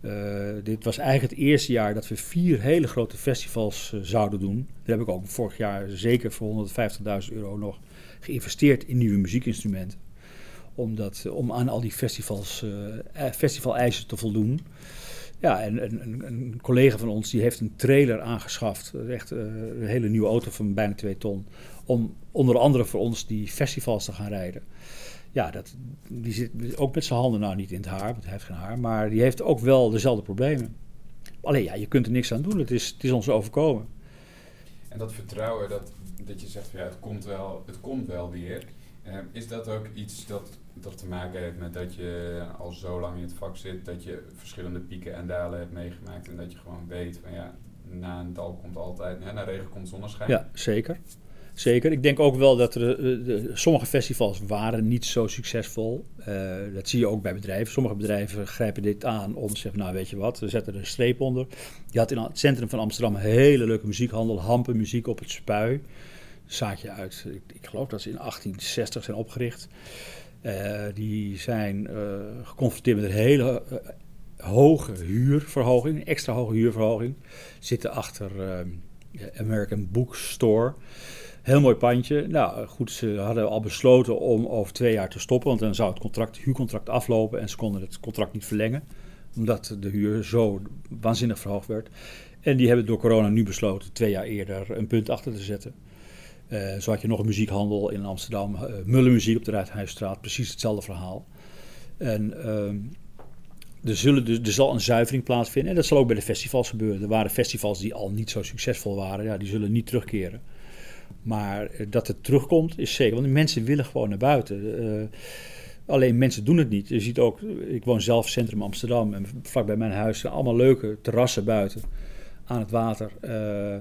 S2: Uh, dit was eigenlijk het eerste jaar dat we vier hele grote festivals uh, zouden doen. Daar heb ik ook vorig jaar zeker voor 150.000 euro nog geïnvesteerd in nieuwe muziekinstrumenten. Omdat, uh, om aan al die festivals, festival-eisen te voldoen. Ja, en een, een, collega van ons die heeft een trailer aangeschaft. Echt een hele nieuwe auto van bijna 2 ton. Om onder andere voor ons die festivals te gaan rijden ja, dat, die zit ook met zijn handen nou niet in het haar, want hij heeft geen haar, maar die heeft ook wel dezelfde problemen. Alleen ja, je kunt er niks aan doen, het is, het is ons overkomen.
S1: En dat vertrouwen, dat, dat je zegt, ja, het komt wel, het komt wel weer. Uh, is dat ook iets dat, dat te maken heeft met dat je al zo lang in het vak zit, dat je verschillende pieken en dalen hebt meegemaakt en dat je gewoon weet van ja, na een dal komt altijd, ja, na regen komt zonneschijn?
S2: Ja, zeker. zeker. Ik denk ook wel dat er, eh, de, sommige festivals waren niet zo succesvol. Uh, dat zie je ook bij bedrijven. Sommige bedrijven grijpen dit aan om te zeggen, nou weet je wat, we zetten er een streep onder. Je had in het centrum van Amsterdam een hele leuke muziekhandel, Hampen Muziek op het Spui. Zaadje uit, ik, ik, geloof dat ze in 1860 zijn opgericht. Uh, die zijn geconfronteerd met een hele hoge huurverhoging, extra hoge huurverhoging. Zitten achter American Bookstore. Heel mooi pandje. Nou goed, ze hadden al besloten om over twee jaar te stoppen, want dan zou het contract, huurcontract aflopen en ze konden het contract niet verlengen, omdat de huur zo waanzinnig verhoogd werd. En die hebben door corona nu besloten twee jaar eerder een punt achter te zetten. Uh, zo had je nog een muziekhandel in Amsterdam, uh, Mullenmuziek op de Ruithuisstraat, precies hetzelfde verhaal. En uh, er, zullen, dus, er zal een zuivering plaatsvinden en dat zal ook bij de festivals gebeuren. Er waren festivals die al niet zo succesvol waren, ja, die zullen niet terugkeren. Maar eh, dat het terugkomt is zeker, want de mensen willen gewoon naar buiten. Alleen mensen doen het niet. Je ziet ook, ik woon zelf centrum Amsterdam en vlakbij mijn huis zijn allemaal leuke terrassen buiten aan het water. Uh,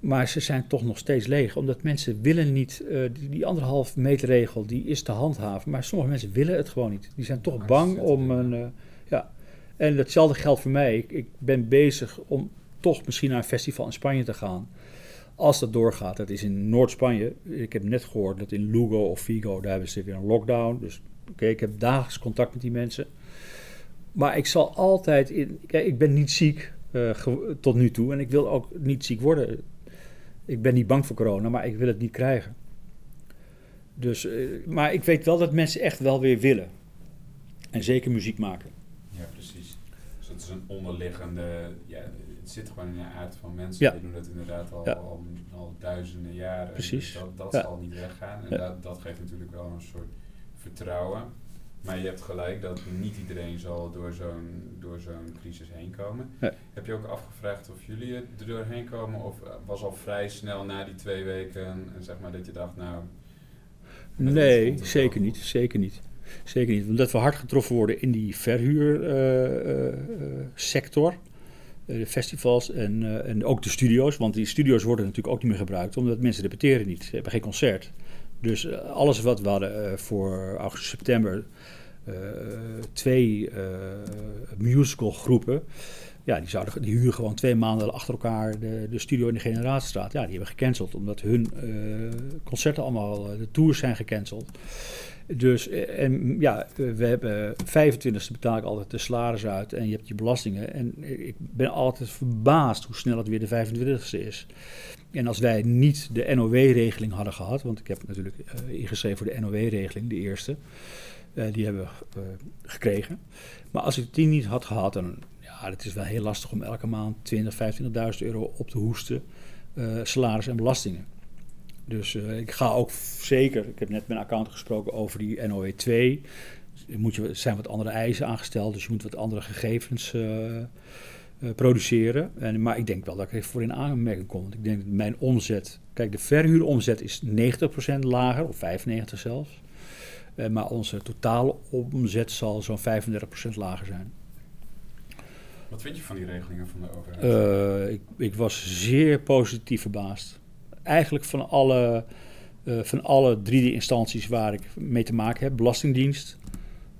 S2: maar ze zijn toch nog steeds leeg, omdat mensen willen niet, uh, die, die anderhalf meter regel, die is te handhaven. Maar sommige mensen willen het gewoon niet. Die zijn toch bang om een, uh, ja. En hetzelfde geldt voor mij. Ik, ik ben bezig om toch misschien naar een festival in Spanje te gaan. Als dat doorgaat, dat is in Noord-Spanje. Ik heb net gehoord dat in Lugo of Vigo, daar hebben ze weer een lockdown. Dus oké, okay, ik heb dagelijks contact met die mensen. Maar ik zal altijd in. Kijk, ik ben niet ziek uh, tot nu toe en ik wil ook niet ziek worden. Ik ben niet bang voor corona, maar ik wil het niet krijgen. Dus, uh, maar ik weet wel dat mensen echt wel weer willen. En zeker muziek maken.
S1: Ja, precies. Dus dat is een onderliggende. Ja, het zit gewoon in de aard van mensen. Ja. Die doen dat inderdaad al, ja. al, al, duizenden jaren.
S2: Precies.
S1: Dus dat dat
S2: ja.
S1: zal niet weggaan. En dat, dat geeft natuurlijk wel een soort vertrouwen. Maar je hebt gelijk dat niet iedereen zal door zo'n, door zo'n crisis heen komen. Heb je ook afgevraagd of jullie er doorheen komen? Of was al vrij snel na die twee weken zeg maar, dat je dacht, nou...
S2: Nee, zeker niet. Zeker niet. Zeker niet. Omdat we hard getroffen worden in die verhuursector. Uh, uh, de festivals en, uh, en ook de studio's. Want die studio's worden natuurlijk ook niet meer gebruikt, omdat mensen repeteren niet. Ze hebben geen concert. Dus uh, alles wat we hadden uh, voor augustus, september, twee musicalgroepen. Ja, die, zouden, die huren gewoon twee maanden achter elkaar de, de studio in de Generatiestraat. Ja, die hebben gecanceld, omdat hun concerten allemaal, de tours zijn gecanceld. Dus en ja, we hebben 25e betaal ik altijd de salaris uit en je hebt je belastingen. En ik ben altijd verbaasd hoe snel het weer de 25e is. En als wij niet de NOW-regeling hadden gehad, want ik heb natuurlijk uh, ingeschreven voor de NOW-regeling, de eerste, die hebben we gekregen. Maar als ik die niet had gehad, dan ja, het is wel heel lastig om elke maand 20, 25.000 euro op te hoesten, salaris en belastingen. Dus uh, ik ga ook zeker, ik heb net met mijn accountant gesproken over die NOE2. Er moet je, zijn wat andere eisen aangesteld, dus je moet wat andere gegevens uh, uh, produceren. En, maar ik denk wel dat ik even voor in aanmerking kom. Want ik denk dat mijn omzet, kijk de verhuuromzet is 90% lager, of 95% zelfs. maar onze totale omzet zal zo'n 35% lager zijn.
S1: Wat vind je van die regelingen van de overheid?
S2: ik, ik was zeer positief verbaasd eigenlijk van alle, uh, van alle drie instanties waar ik mee te maken heb. Belastingdienst,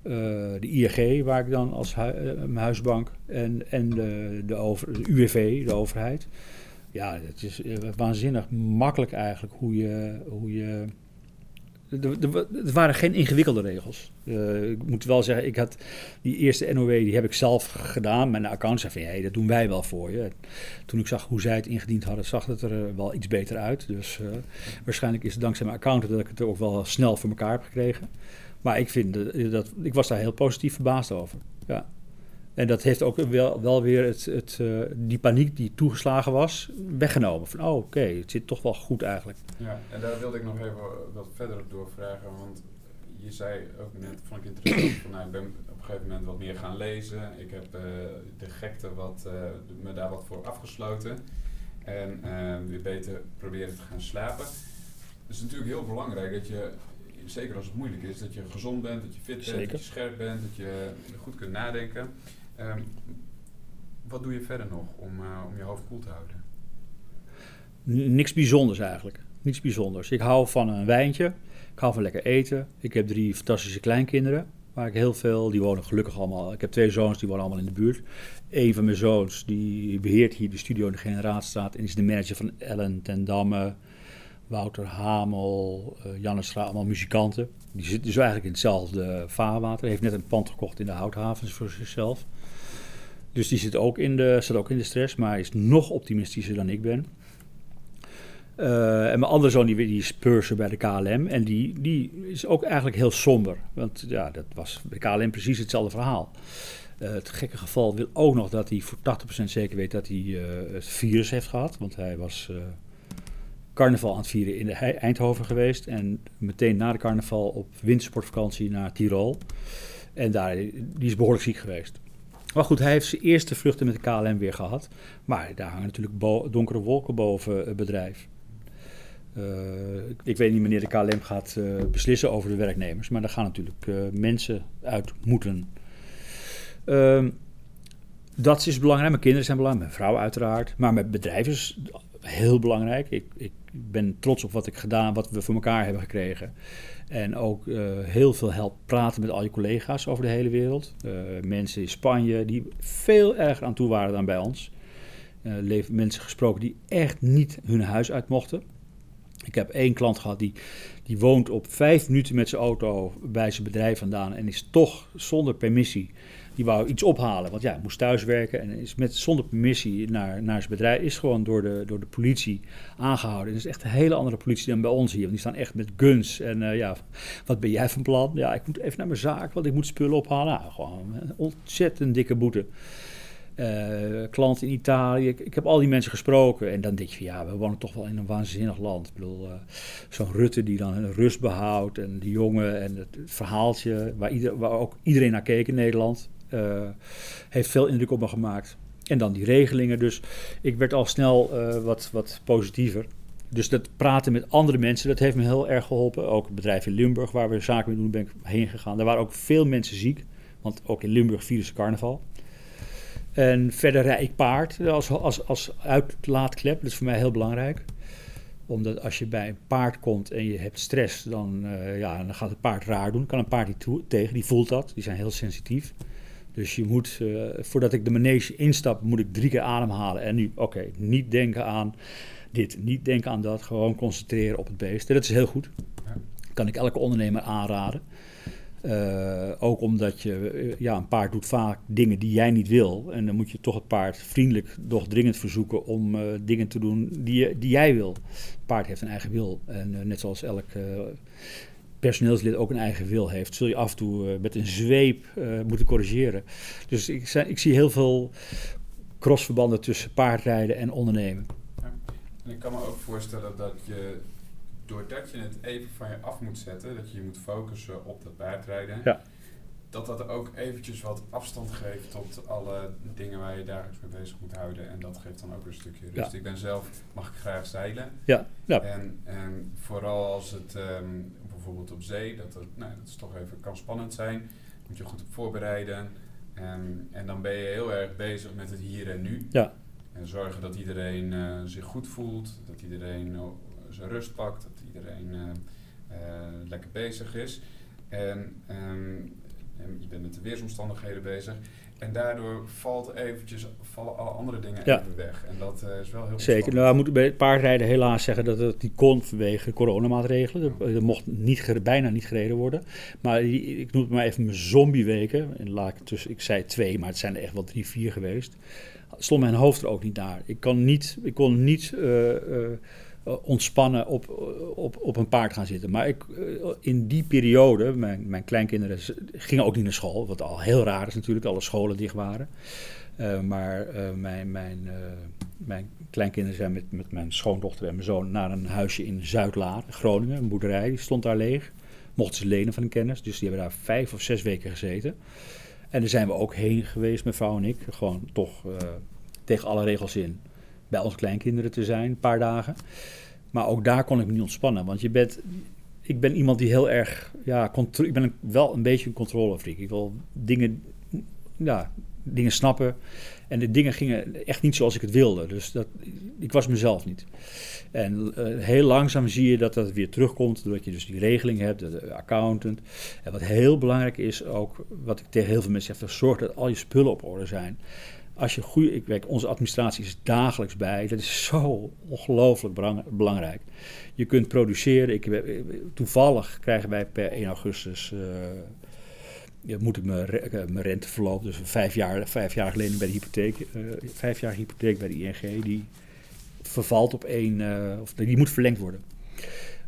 S2: uh, de ING, waar ik dan als uh, mijn huisbank, en, en de, de, over, de UWV, de overheid. Ja, het is waanzinnig makkelijk eigenlijk hoe je, hoe je er waren geen ingewikkelde regels. Uh, ik moet wel zeggen, ik had die eerste NOW, die heb ik zelf gedaan. Mijn account zei van, dat doen wij wel voor je. Toen ik zag hoe zij het ingediend hadden, zag het er uh, wel iets beter uit. Dus uh, waarschijnlijk is het dankzij mijn accountant dat ik het ook wel snel voor elkaar heb gekregen. Maar ik, vind dat ik was daar heel positief verbaasd over. Ja. En dat heeft ook wel, wel weer het, het, uh, die paniek die toegeslagen was, weggenomen. Van, oh, oké, okay, het zit toch wel goed eigenlijk.
S1: Ja, en daar wilde ik nog even wat verder op doorvragen. Want je zei ook net, vond ik interessant, van, nou, ik ben op een gegeven moment wat meer gaan lezen. Ik heb uh, de gekte wat, uh, me daar wat voor afgesloten. En weer beter proberen te gaan slapen. Het is natuurlijk heel belangrijk dat je zeker als het moeilijk is, dat je gezond bent, dat je fit bent, zeker. dat je scherp bent, dat je goed kunt nadenken. Um, wat doe je verder nog om, uh, om je hoofd koel te houden?
S2: Niks bijzonders eigenlijk. Niets bijzonders. Ik hou van een wijntje. Ik hou van lekker eten. Ik heb drie fantastische kleinkinderen. Waar ik heel veel, die wonen gelukkig allemaal. Ik heb twee zoons, die wonen allemaal in de buurt. Een van mijn zoons, die beheert hier de studio in de Generaatstraat. En is de manager van Ellen ten Damme, Wouter Hamel, uh, Janne Stra, allemaal muzikanten. Die zit dus eigenlijk in hetzelfde vaarwater. Hij heeft net een pand gekocht in de houthavens voor zichzelf. Dus die zit ook in de, zit ook in de stress, maar is nog optimistischer dan ik ben. Uh, en mijn andere zoon die, die is purser bij de KLM. En die, die is ook eigenlijk heel somber. Want ja, dat was bij KLM precies hetzelfde verhaal. Uh, het gekke geval wil ook nog dat hij voor 80% zeker weet dat hij uh, het virus heeft gehad. Want hij was carnaval aan het vieren in de Eindhoven geweest. En meteen na de carnaval op wintersportvakantie naar Tirol. En daar, die is behoorlijk ziek geweest. Maar goed, hij heeft zijn eerste vluchten met de KLM weer gehad. Maar daar hangen natuurlijk donkere wolken boven het bedrijf. Uh, ik weet niet wanneer de KLM gaat uh, beslissen over de werknemers, maar daar gaan natuurlijk uh, mensen uit moeten. Ehm, dat is belangrijk. Mijn kinderen zijn belangrijk, mijn vrouw uiteraard. Maar mijn bedrijf is heel belangrijk. Ik, ik ben trots op wat ik gedaan, wat we voor elkaar hebben gekregen. En ook heel veel help praten met al je collega's over de hele wereld. mensen in Spanje die veel erger aan toe waren dan bij ons. mensen gesproken die echt niet hun huis uit mochten. Ik heb één klant gehad die, die woont op vijf minuten met zijn auto bij zijn bedrijf vandaan en is toch zonder permissie. Die wou iets ophalen, want ja, moest thuiswerken en is met, zonder permissie naar, naar zijn bedrijf. Is gewoon door de, door de politie aangehouden. En dat is echt een hele andere politie dan bij ons hier. Want die staan echt met guns. En uh, ja, wat ben jij van plan? Ja, ik moet even naar mijn zaak, want ik moet spullen ophalen. Nou, gewoon een ontzettend dikke boete. Uh, klanten in Italië. Ik, heb al die mensen gesproken. En dan denk je van ja, we wonen toch wel in een waanzinnig land. Ik bedoel, uh, zo'n Rutte die dan een rust behoudt. En de jongen en het, verhaaltje waar, ieder, waar, ook iedereen naar keek in Nederland. Uh, heeft veel indruk op me gemaakt. En dan die regelingen. Dus ik werd al snel wat, wat positiever. Dus dat praten met andere mensen, dat heeft me heel erg geholpen. Ook het bedrijf in Limburg, waar we zaken mee doen, ben ik heen gegaan. Daar waren ook veel mensen ziek. Want ook in Limburg vieren carnaval. En verder rijd ik paard als, als, als uitlaatklep. Dat is voor mij heel belangrijk. Omdat als je bij een paard komt en je hebt stress, dan, uh, ja, dan gaat het paard raar doen. Kan een paard niet tegen, die voelt dat. Die zijn heel sensitief. Dus je moet, uh, voordat ik de manege instap, moet ik drie keer ademhalen. En nu, oké, okay, niet denken aan dit, niet denken aan dat. Gewoon concentreren op het beest. En dat is heel goed. Kan ik elke ondernemer aanraden. Uh, ook omdat je, eh, ja, een paard doet vaak dingen die jij niet wil. En dan moet je toch het paard vriendelijk, doch dringend verzoeken om uh, dingen te doen die, die jij wil. Het paard heeft een eigen wil. En uh, net zoals elk personeelslid ook een eigen wil heeft, zul je af en toe met een zweep moeten corrigeren. Dus ik, ik, zie heel veel crossverbanden tussen paardrijden en ondernemen.
S1: Ja. En ik kan me ook voorstellen dat je doordat je het even van je af moet zetten, dat je je moet focussen op dat paardrijden, ja. dat dat ook eventjes wat afstand geeft tot alle dingen waar je dagelijks mee bezig moet houden. En dat geeft dan ook een stukje rust. Ik ben zelf, mag ik graag zeilen.
S2: Ja. ja.
S1: En, en vooral als het um, bijvoorbeeld op zee, dat, nou, dat is toch even, kan spannend zijn, moet je goed op voorbereiden. Um, en dan ben je heel erg bezig met het hier en nu.
S2: Ja.
S1: En zorgen dat iedereen uh, zich goed voelt, dat iedereen zijn rust pakt, dat iedereen uh, uh, lekker bezig is. En um, je bent met de weersomstandigheden bezig. En daardoor valt eventjes, vallen alle andere dingen ja. even weg. En dat uh, is wel heel
S2: Zeker. Nou, we moeten bij paardrijden helaas zeggen dat het niet kon vanwege coronamaatregelen. Er, er mocht niet, bijna niet gereden worden. Maar ik noem het maar even mijn zombieweken. En laat ik, tussen, ik zei twee, maar het zijn er echt wel drie, vier geweest. Stond mijn hoofd er ook niet naar. Ik, kan niet, ik kon niet... Uh, uh, ontspannen op, op, op een paard gaan zitten. Maar ik, uh, in die periode, mijn, mijn kleinkinderen gingen ook niet naar school, wat al heel raar is natuurlijk, alle scholen dicht waren. Uh, maar mijn, mijn, mijn kleinkinderen zijn met, met mijn schoondochter en mijn zoon naar een huisje in Zuidlaar, Groningen, een boerderij, die stond daar leeg. Mochten ze lenen van een kennis, dus die hebben daar vijf of zes weken gezeten. En daar zijn we ook heen geweest, mijn vrouw en ik, gewoon toch tegen alle regels in bij onze kleinkinderen te zijn, een paar dagen. Maar ook daar kon ik me niet ontspannen. Want je bent, ik ben iemand die heel erg, ja, ik ben wel een beetje een controlefreak. Ik wil dingen, ja, dingen snappen. En de dingen gingen echt niet zoals ik het wilde. Dus dat, ik was mezelf niet. En uh, heel langzaam zie je dat dat weer terugkomt, doordat je dus die regeling hebt, de accountant. En wat heel belangrijk is ook, wat ik tegen heel veel mensen zeg, zorg dat al je spullen op orde zijn. Als je goede, ik weet, onze administratie is dagelijks bij. Dat is zo ongelooflijk belangrijk. Je kunt produceren. Ik, toevallig krijgen wij per 1 augustus uh, moet ik mijn, rente verlopen. Dus vijf jaar, vijf jaar geleden bij de hypotheek, uh, vijf jaar hypotheek bij de ING, die vervalt op één, of die moet verlengd worden.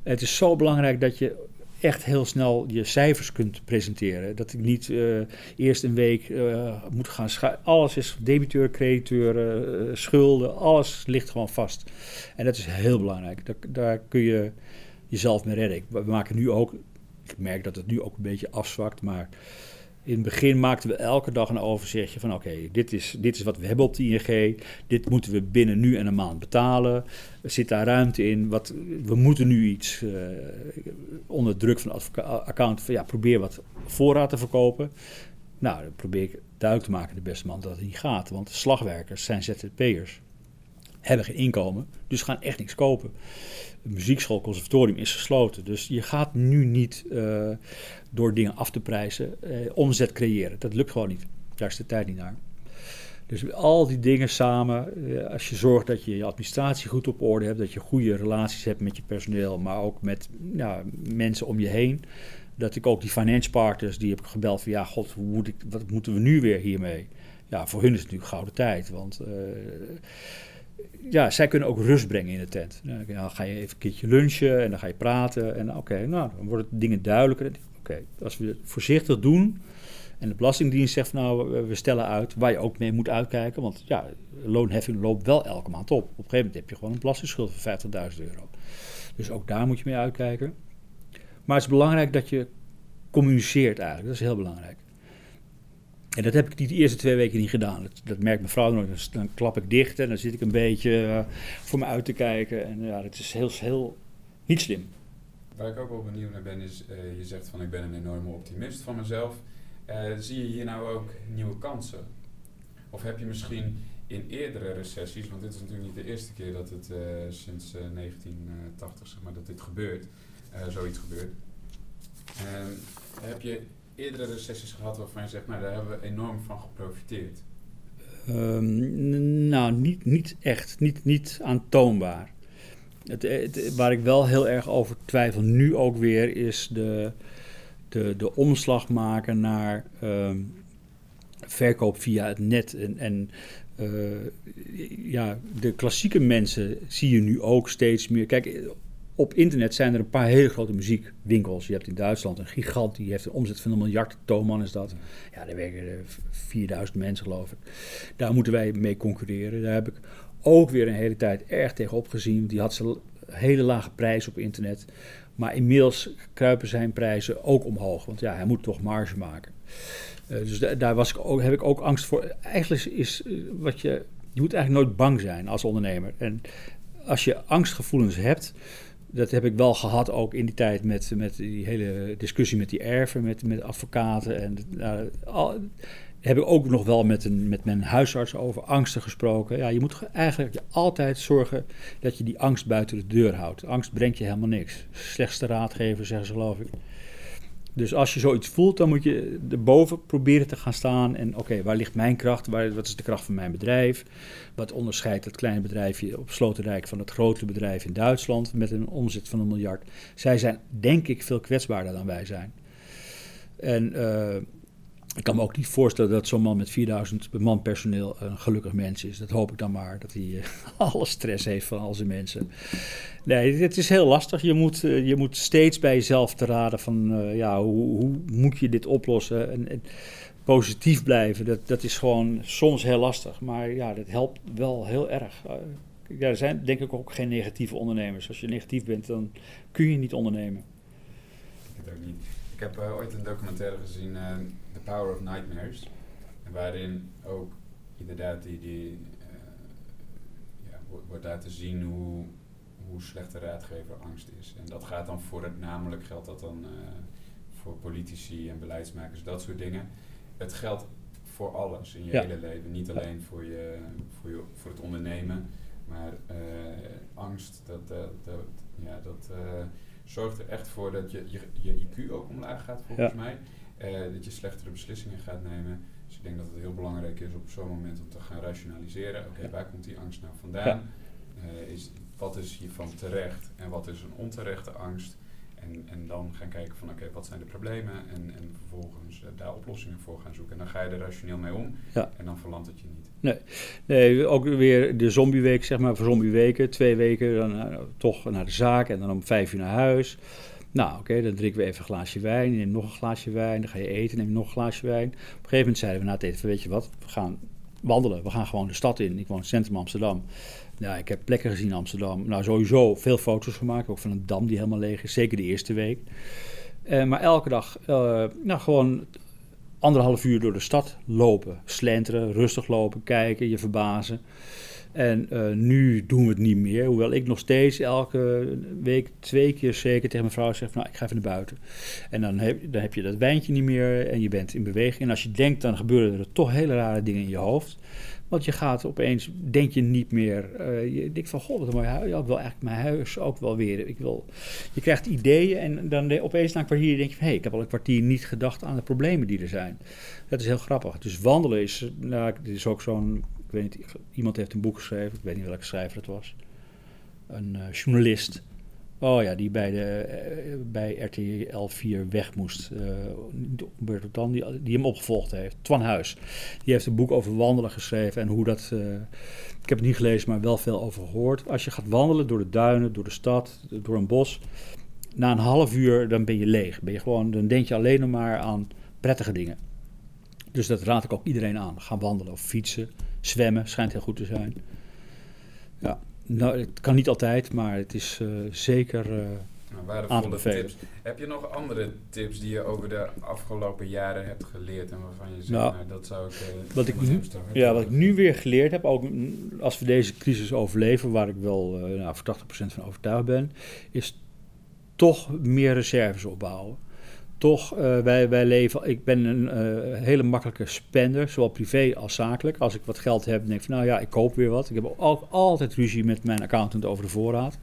S2: Het is zo belangrijk dat je echt heel snel je cijfers kunt presenteren. Dat ik niet uh, eerst een week uh, moet gaan Alles is debiteur, crediteur, uh, schulden, alles ligt gewoon vast. En dat is heel belangrijk. Daar, daar kun je jezelf mee redden. We maken nu ook, ik merk dat het nu ook een beetje afzwakt, maar in het begin maakten we elke dag een overzichtje van oké, dit, is, dit is wat we hebben op de ING, dit moeten we binnen nu en een maand betalen. Er zit daar ruimte in, wat, we moeten nu iets uh, onder druk van de account, van ja, probeer wat voorraad te verkopen. Nou, dan probeer ik duidelijk te maken, de beste man, dat het niet gaat. Want slagwerkers zijn ZZP'ers, hebben geen inkomen, dus gaan echt niks kopen. De muziekschool, conservatorium is gesloten. Dus je gaat nu niet uh, door dingen af te prijzen, eh, omzet creëren. Dat lukt gewoon niet. Daar is de tijd niet naar. Dus al die dingen samen, eh, als je zorgt dat je je administratie goed op orde hebt, dat je goede relaties hebt met je personeel, maar ook met ja, mensen om je heen. Dat ik ook die finance partners, die heb gebeld van ja, god, hoe ik, wat moeten we nu weer hiermee? Ja, voor hun is het natuurlijk gouden tijd, want ja, zij kunnen ook rust brengen in de tent. Dan ga je even een keertje lunchen en dan ga je praten en oké, nou, dan worden dingen duidelijker oké, als we het voorzichtig doen en de Belastingdienst zegt nou, we stellen uit waar je ook mee moet uitkijken, want ja, loonheffing loopt wel elke maand op. Op een gegeven moment heb je gewoon een belastingsschuld van 50.000 euro. Dus ook daar moet je mee uitkijken. Maar het is belangrijk dat je communiceert eigenlijk, dat is heel belangrijk. En dat heb ik die eerste twee weken niet gedaan. Dat, dat merkt mijn vrouw nog. Dus dan klap ik dicht en dan zit ik een beetje uh, voor me uit te kijken. En ja, dat is heel, heel niet slim.
S1: Waar ik ook wel benieuwd naar ben, is uh, je zegt van ik ben een enorme optimist van mezelf. Uh, zie je hier nou ook nieuwe kansen? Of heb je misschien in eerdere recessies, want dit is natuurlijk niet de eerste keer dat het sinds 1980 zeg maar, dat dit gebeurt, zoiets gebeurt. Ehm, heb je eerdere recessies gehad waarvan je zegt, nou daar hebben we enorm van geprofiteerd?
S2: Um, nou, niet, niet echt, niet, niet aantoonbaar. Het, waar ik wel heel erg over twijfel, nu ook weer, is de, de, de omslag maken naar um, verkoop via het net. En, en uh, ja, de klassieke mensen zie je nu ook steeds meer. Kijk, op internet zijn er een paar hele grote muziekwinkels. Je hebt in Duitsland een gigant, die heeft een omzet van een miljard. Thomann is dat. Ja, daar werken 4000 mensen, geloof ik. Daar moeten wij mee concurreren. Daar heb ik ook weer een hele tijd erg tegenop gezien. Die had ze hele lage prijs op internet. Maar inmiddels kruipen zijn prijzen ook omhoog. Want ja, hij moet toch marge maken. Uh, dus daar was ik ook, heb ik ook angst voor. Eigenlijk is uh, wat je. Je moet eigenlijk nooit bang zijn als ondernemer. En als je angstgevoelens hebt. Dat heb ik wel gehad ook in die tijd met, met die hele discussie met die erven, met, met advocaten. En al, heb ik ook nog wel met, een, met mijn huisarts over angsten gesproken. Ja, je moet eigenlijk altijd zorgen dat je die angst buiten de deur houdt. Angst brengt je helemaal niks. Slechtste raadgever, zeggen ze geloof ik. Dus als je zoiets voelt, dan moet je erboven proberen te gaan staan. En oké, waar ligt mijn kracht? Waar, wat is de kracht van mijn bedrijf? Wat onderscheidt het kleine bedrijfje op Slotenrijk van het grote bedrijf in Duitsland met een omzet van een miljard? Zij zijn denk ik veel kwetsbaarder dan wij zijn. En... Uh, ik kan me ook niet voorstellen dat zo'n man met 4000 man personeel een gelukkig mens is. Dat hoop ik dan maar, dat hij uh, alle stress heeft van al zijn mensen. Nee, het is heel lastig. Je moet, uh, je moet steeds bij jezelf te raden van, uh, ja, hoe, hoe, moet je dit oplossen? En, positief blijven, dat, dat is gewoon soms heel lastig. Maar ja, dat helpt wel heel erg. ja, er zijn denk ik ook geen negatieve ondernemers. Als je negatief bent, dan kun je niet ondernemen.
S1: Ik ook niet. Ik heb ooit een documentaire gezien Power of Nightmares. Waarin ook inderdaad die, die uh, ja, wordt laten zien hoe, hoe slechte raadgever angst is. En dat gaat dan voor het, namelijk geldt dat dan uh, voor politici en beleidsmakers, dat soort dingen. Het geldt voor alles in je
S2: Ja.
S1: hele leven. Niet alleen voor, je, voor, je, voor het ondernemen, maar eh, angst, dat, dat, dat, ja, dat eh, zorgt er echt voor dat je, je, je IQ ook omlaag gaat, volgens
S2: Ja.
S1: mij. Eh, dat je slechtere beslissingen gaat nemen. Dus ik denk dat het heel belangrijk is op zo'n moment om te gaan rationaliseren. Oké,
S2: Ja.
S1: waar komt die angst nou vandaan? Eh, is, wat is hiervan terecht en wat is een onterechte angst? En, en dan gaan kijken van oké, wat zijn de problemen? En, en vervolgens eh, daar oplossingen voor gaan zoeken. En dan ga je er rationeel mee om
S2: Ja.
S1: en dan verlandt het je niet.
S2: Nee, ook weer de zombieweek, zeg maar, voor zombieweken. Twee weken dan toch naar de zaak en dan om vijf uur naar huis. Nou, oké, dan drinken we even een glaasje wijn, neem nog een glaasje wijn, dan ga je eten, neem nog een glaasje wijn. Op een gegeven moment zeiden we na het eten, weet je wat, we gaan wandelen, we gaan gewoon de stad in. Ik woon in het centrum Amsterdam. Nou, ik heb plekken gezien in Amsterdam. Nou, sowieso veel foto's gemaakt, ook van een dam die helemaal leeg is, zeker de eerste week. Eh, maar elke dag, eh, nou, gewoon anderhalf uur door de stad lopen, slenteren, rustig lopen, kijken, je verbazen. En eh, nu doen we het niet meer, hoewel ik nog steeds elke week twee keer zeker tegen mijn vrouw zeg, nou ik ga even naar buiten. En dan heb, dan heb je dat wijntje niet meer en je bent in beweging. En als je denkt, dan gebeuren er toch hele rare dingen in je hoofd. Want je gaat opeens, denk je niet meer, eh, je denkt van, goh, wat een mooi huis. Ja, ik wil eigenlijk mijn huis ook wel weer. Ik wil, je krijgt ideeën en dan opeens na een kwartier denk je van, hé, ik heb al een kwartier niet gedacht aan de problemen die er zijn. Dat is heel grappig. Dus wandelen is, nou, is ook zo'n, weet niet, iemand heeft een boek geschreven, ik weet niet welke schrijver het was. Een eh, journalist. Oh ja, die bij, de, eh, bij RTL 4 weg moest. eh Humberto Tan, die, die hem opgevolgd heeft. Twan Huis. Die heeft een boek over wandelen geschreven en hoe dat... ik heb het niet gelezen, maar wel veel over gehoord. Als je gaat wandelen door de duinen, door de stad, door een bos... Na een half uur dan ben je leeg. Ben je gewoon, dan denk je alleen nog maar aan prettige dingen. Dus dat raad ik ook iedereen aan. Gaan wandelen of fietsen, zwemmen, schijnt heel goed te zijn. Ja, nou, het kan niet altijd, maar het is eh, zeker...
S1: Nou,
S2: Aan te
S1: tips. Heb je nog andere tips die je over de afgelopen jaren hebt geleerd en waarvan je zegt,
S2: Nou,
S1: nou, dat zou ik... eh,
S2: wat ik
S1: hard
S2: Ja, wat ik nu weer geleerd heb, ook als we deze crisis overleven, waar ik wel eh, nou, voor 80% van overtuigd ben, is toch meer reserves opbouwen. Toch, eh, wij, wij leven, ik ben een eh, hele makkelijke spender, zowel privé als zakelijk. Als ik wat geld heb, denk ik van nou ja, ik koop weer wat. Ik heb ook altijd ruzie met mijn accountant over de voorraad.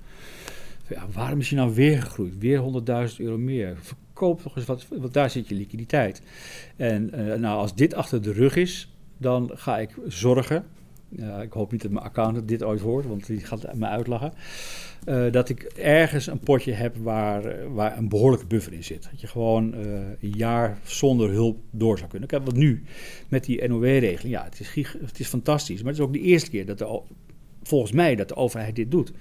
S2: Ja, waarom is hij nou weer gegroeid? Weer 100.000 euro meer. Verkoop toch eens wat, want daar zit je liquiditeit. En eh, nou, als dit achter de rug is, dan ga ik zorgen. Ik hoop niet dat mijn accountant dit ooit hoort, want die gaat me uitlachen. eh, dat ik ergens een potje heb waar, waar een behoorlijke buffer in zit. Dat je gewoon eh, een jaar zonder hulp door zou kunnen. Kijk, wat nu met die NOW-regeling, ja, het is, het is fantastisch. Maar het is ook de eerste keer dat de, volgens mij dat de overheid dit doet.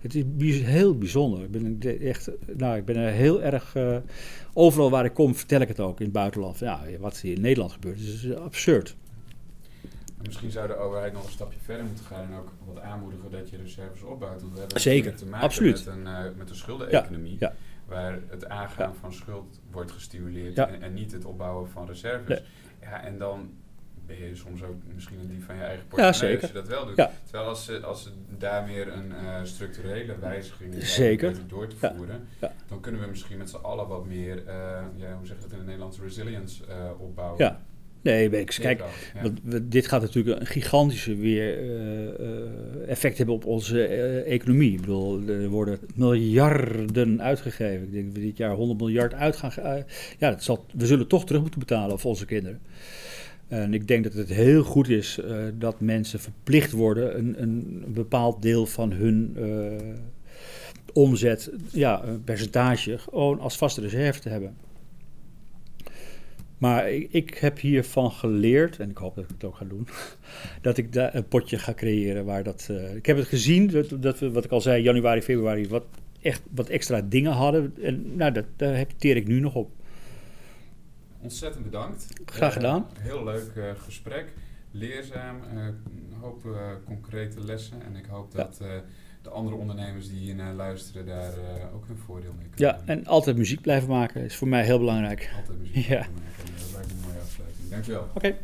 S2: Het is heel bijzonder. Ik ben echt, nou, ik ben er heel erg. eh, overal waar ik kom, vertel ik het ook in het buitenland. Ja, wat hier in Nederland gebeurt, is eh, absurd.
S1: En misschien zou de overheid nog een stapje verder moeten gaan en ook wat aanmoedigen dat je reserves opbouwt. Want we hebben
S2: Zeker,
S1: te maken
S2: absoluut.
S1: met een, eh, met een schuldeneconomie.
S2: Ja,
S1: Waar het aangaan
S2: Ja.
S1: van schuld wordt gestimuleerd en, en niet het opbouwen van reserves.
S2: Nee.
S1: Ja, en dan ben je soms ook misschien een dief van je eigen portemonnee als je dat wel doet.
S2: Ja.
S1: Terwijl als ze, als ze daar meer een eh, structurele wijziging in
S2: Zeker.
S1: door te voeren,
S2: Ja.
S1: dan kunnen we misschien met z'n allen wat meer, eh, ja, hoe zeg je dat in het Nederlands, resilience eh, opbouwen.
S2: Nee. Kijk,
S1: ja.
S2: Want we- dit gaat natuurlijk een gigantische weer eh, eh, effect hebben op onze eh, economie. Ik bedoel, er worden miljarden uitgegeven. Ik denk dat we dit jaar 100 miljard uit gaan. ja, dat zal, we zullen toch terug moeten betalen voor onze kinderen. En ik denk dat het heel goed is dat mensen verplicht worden een, een bepaald deel van hun omzet, ja, een percentage, gewoon als vaste reserve te hebben. Maar ik, ik heb hiervan geleerd, en ik hoop dat ik het ook ga doen, dat ik daar een potje ga creëren waar dat... eh, ik heb het gezien, dat, dat we, wat ik al zei, januari, februari, wat, echt, wat extra dingen hadden. En nou, dat, daar heb- teer ik nu nog op.
S1: Ontzettend bedankt.
S2: Graag
S1: Eh,
S2: gedaan.
S1: heel leuk eh, gesprek. Leerzaam. een hoop concrete lessen. En ik hoop
S2: Ja.
S1: dat de andere ondernemers die hier naar luisteren daar eh, ook hun voordeel mee kunnen
S2: Ja, en altijd muziek blijven maken is voor mij heel belangrijk.
S1: Altijd muziek
S2: Ja.
S1: maken. Dat lijkt me een mooie afsluiting. Dankjewel.
S2: Oké.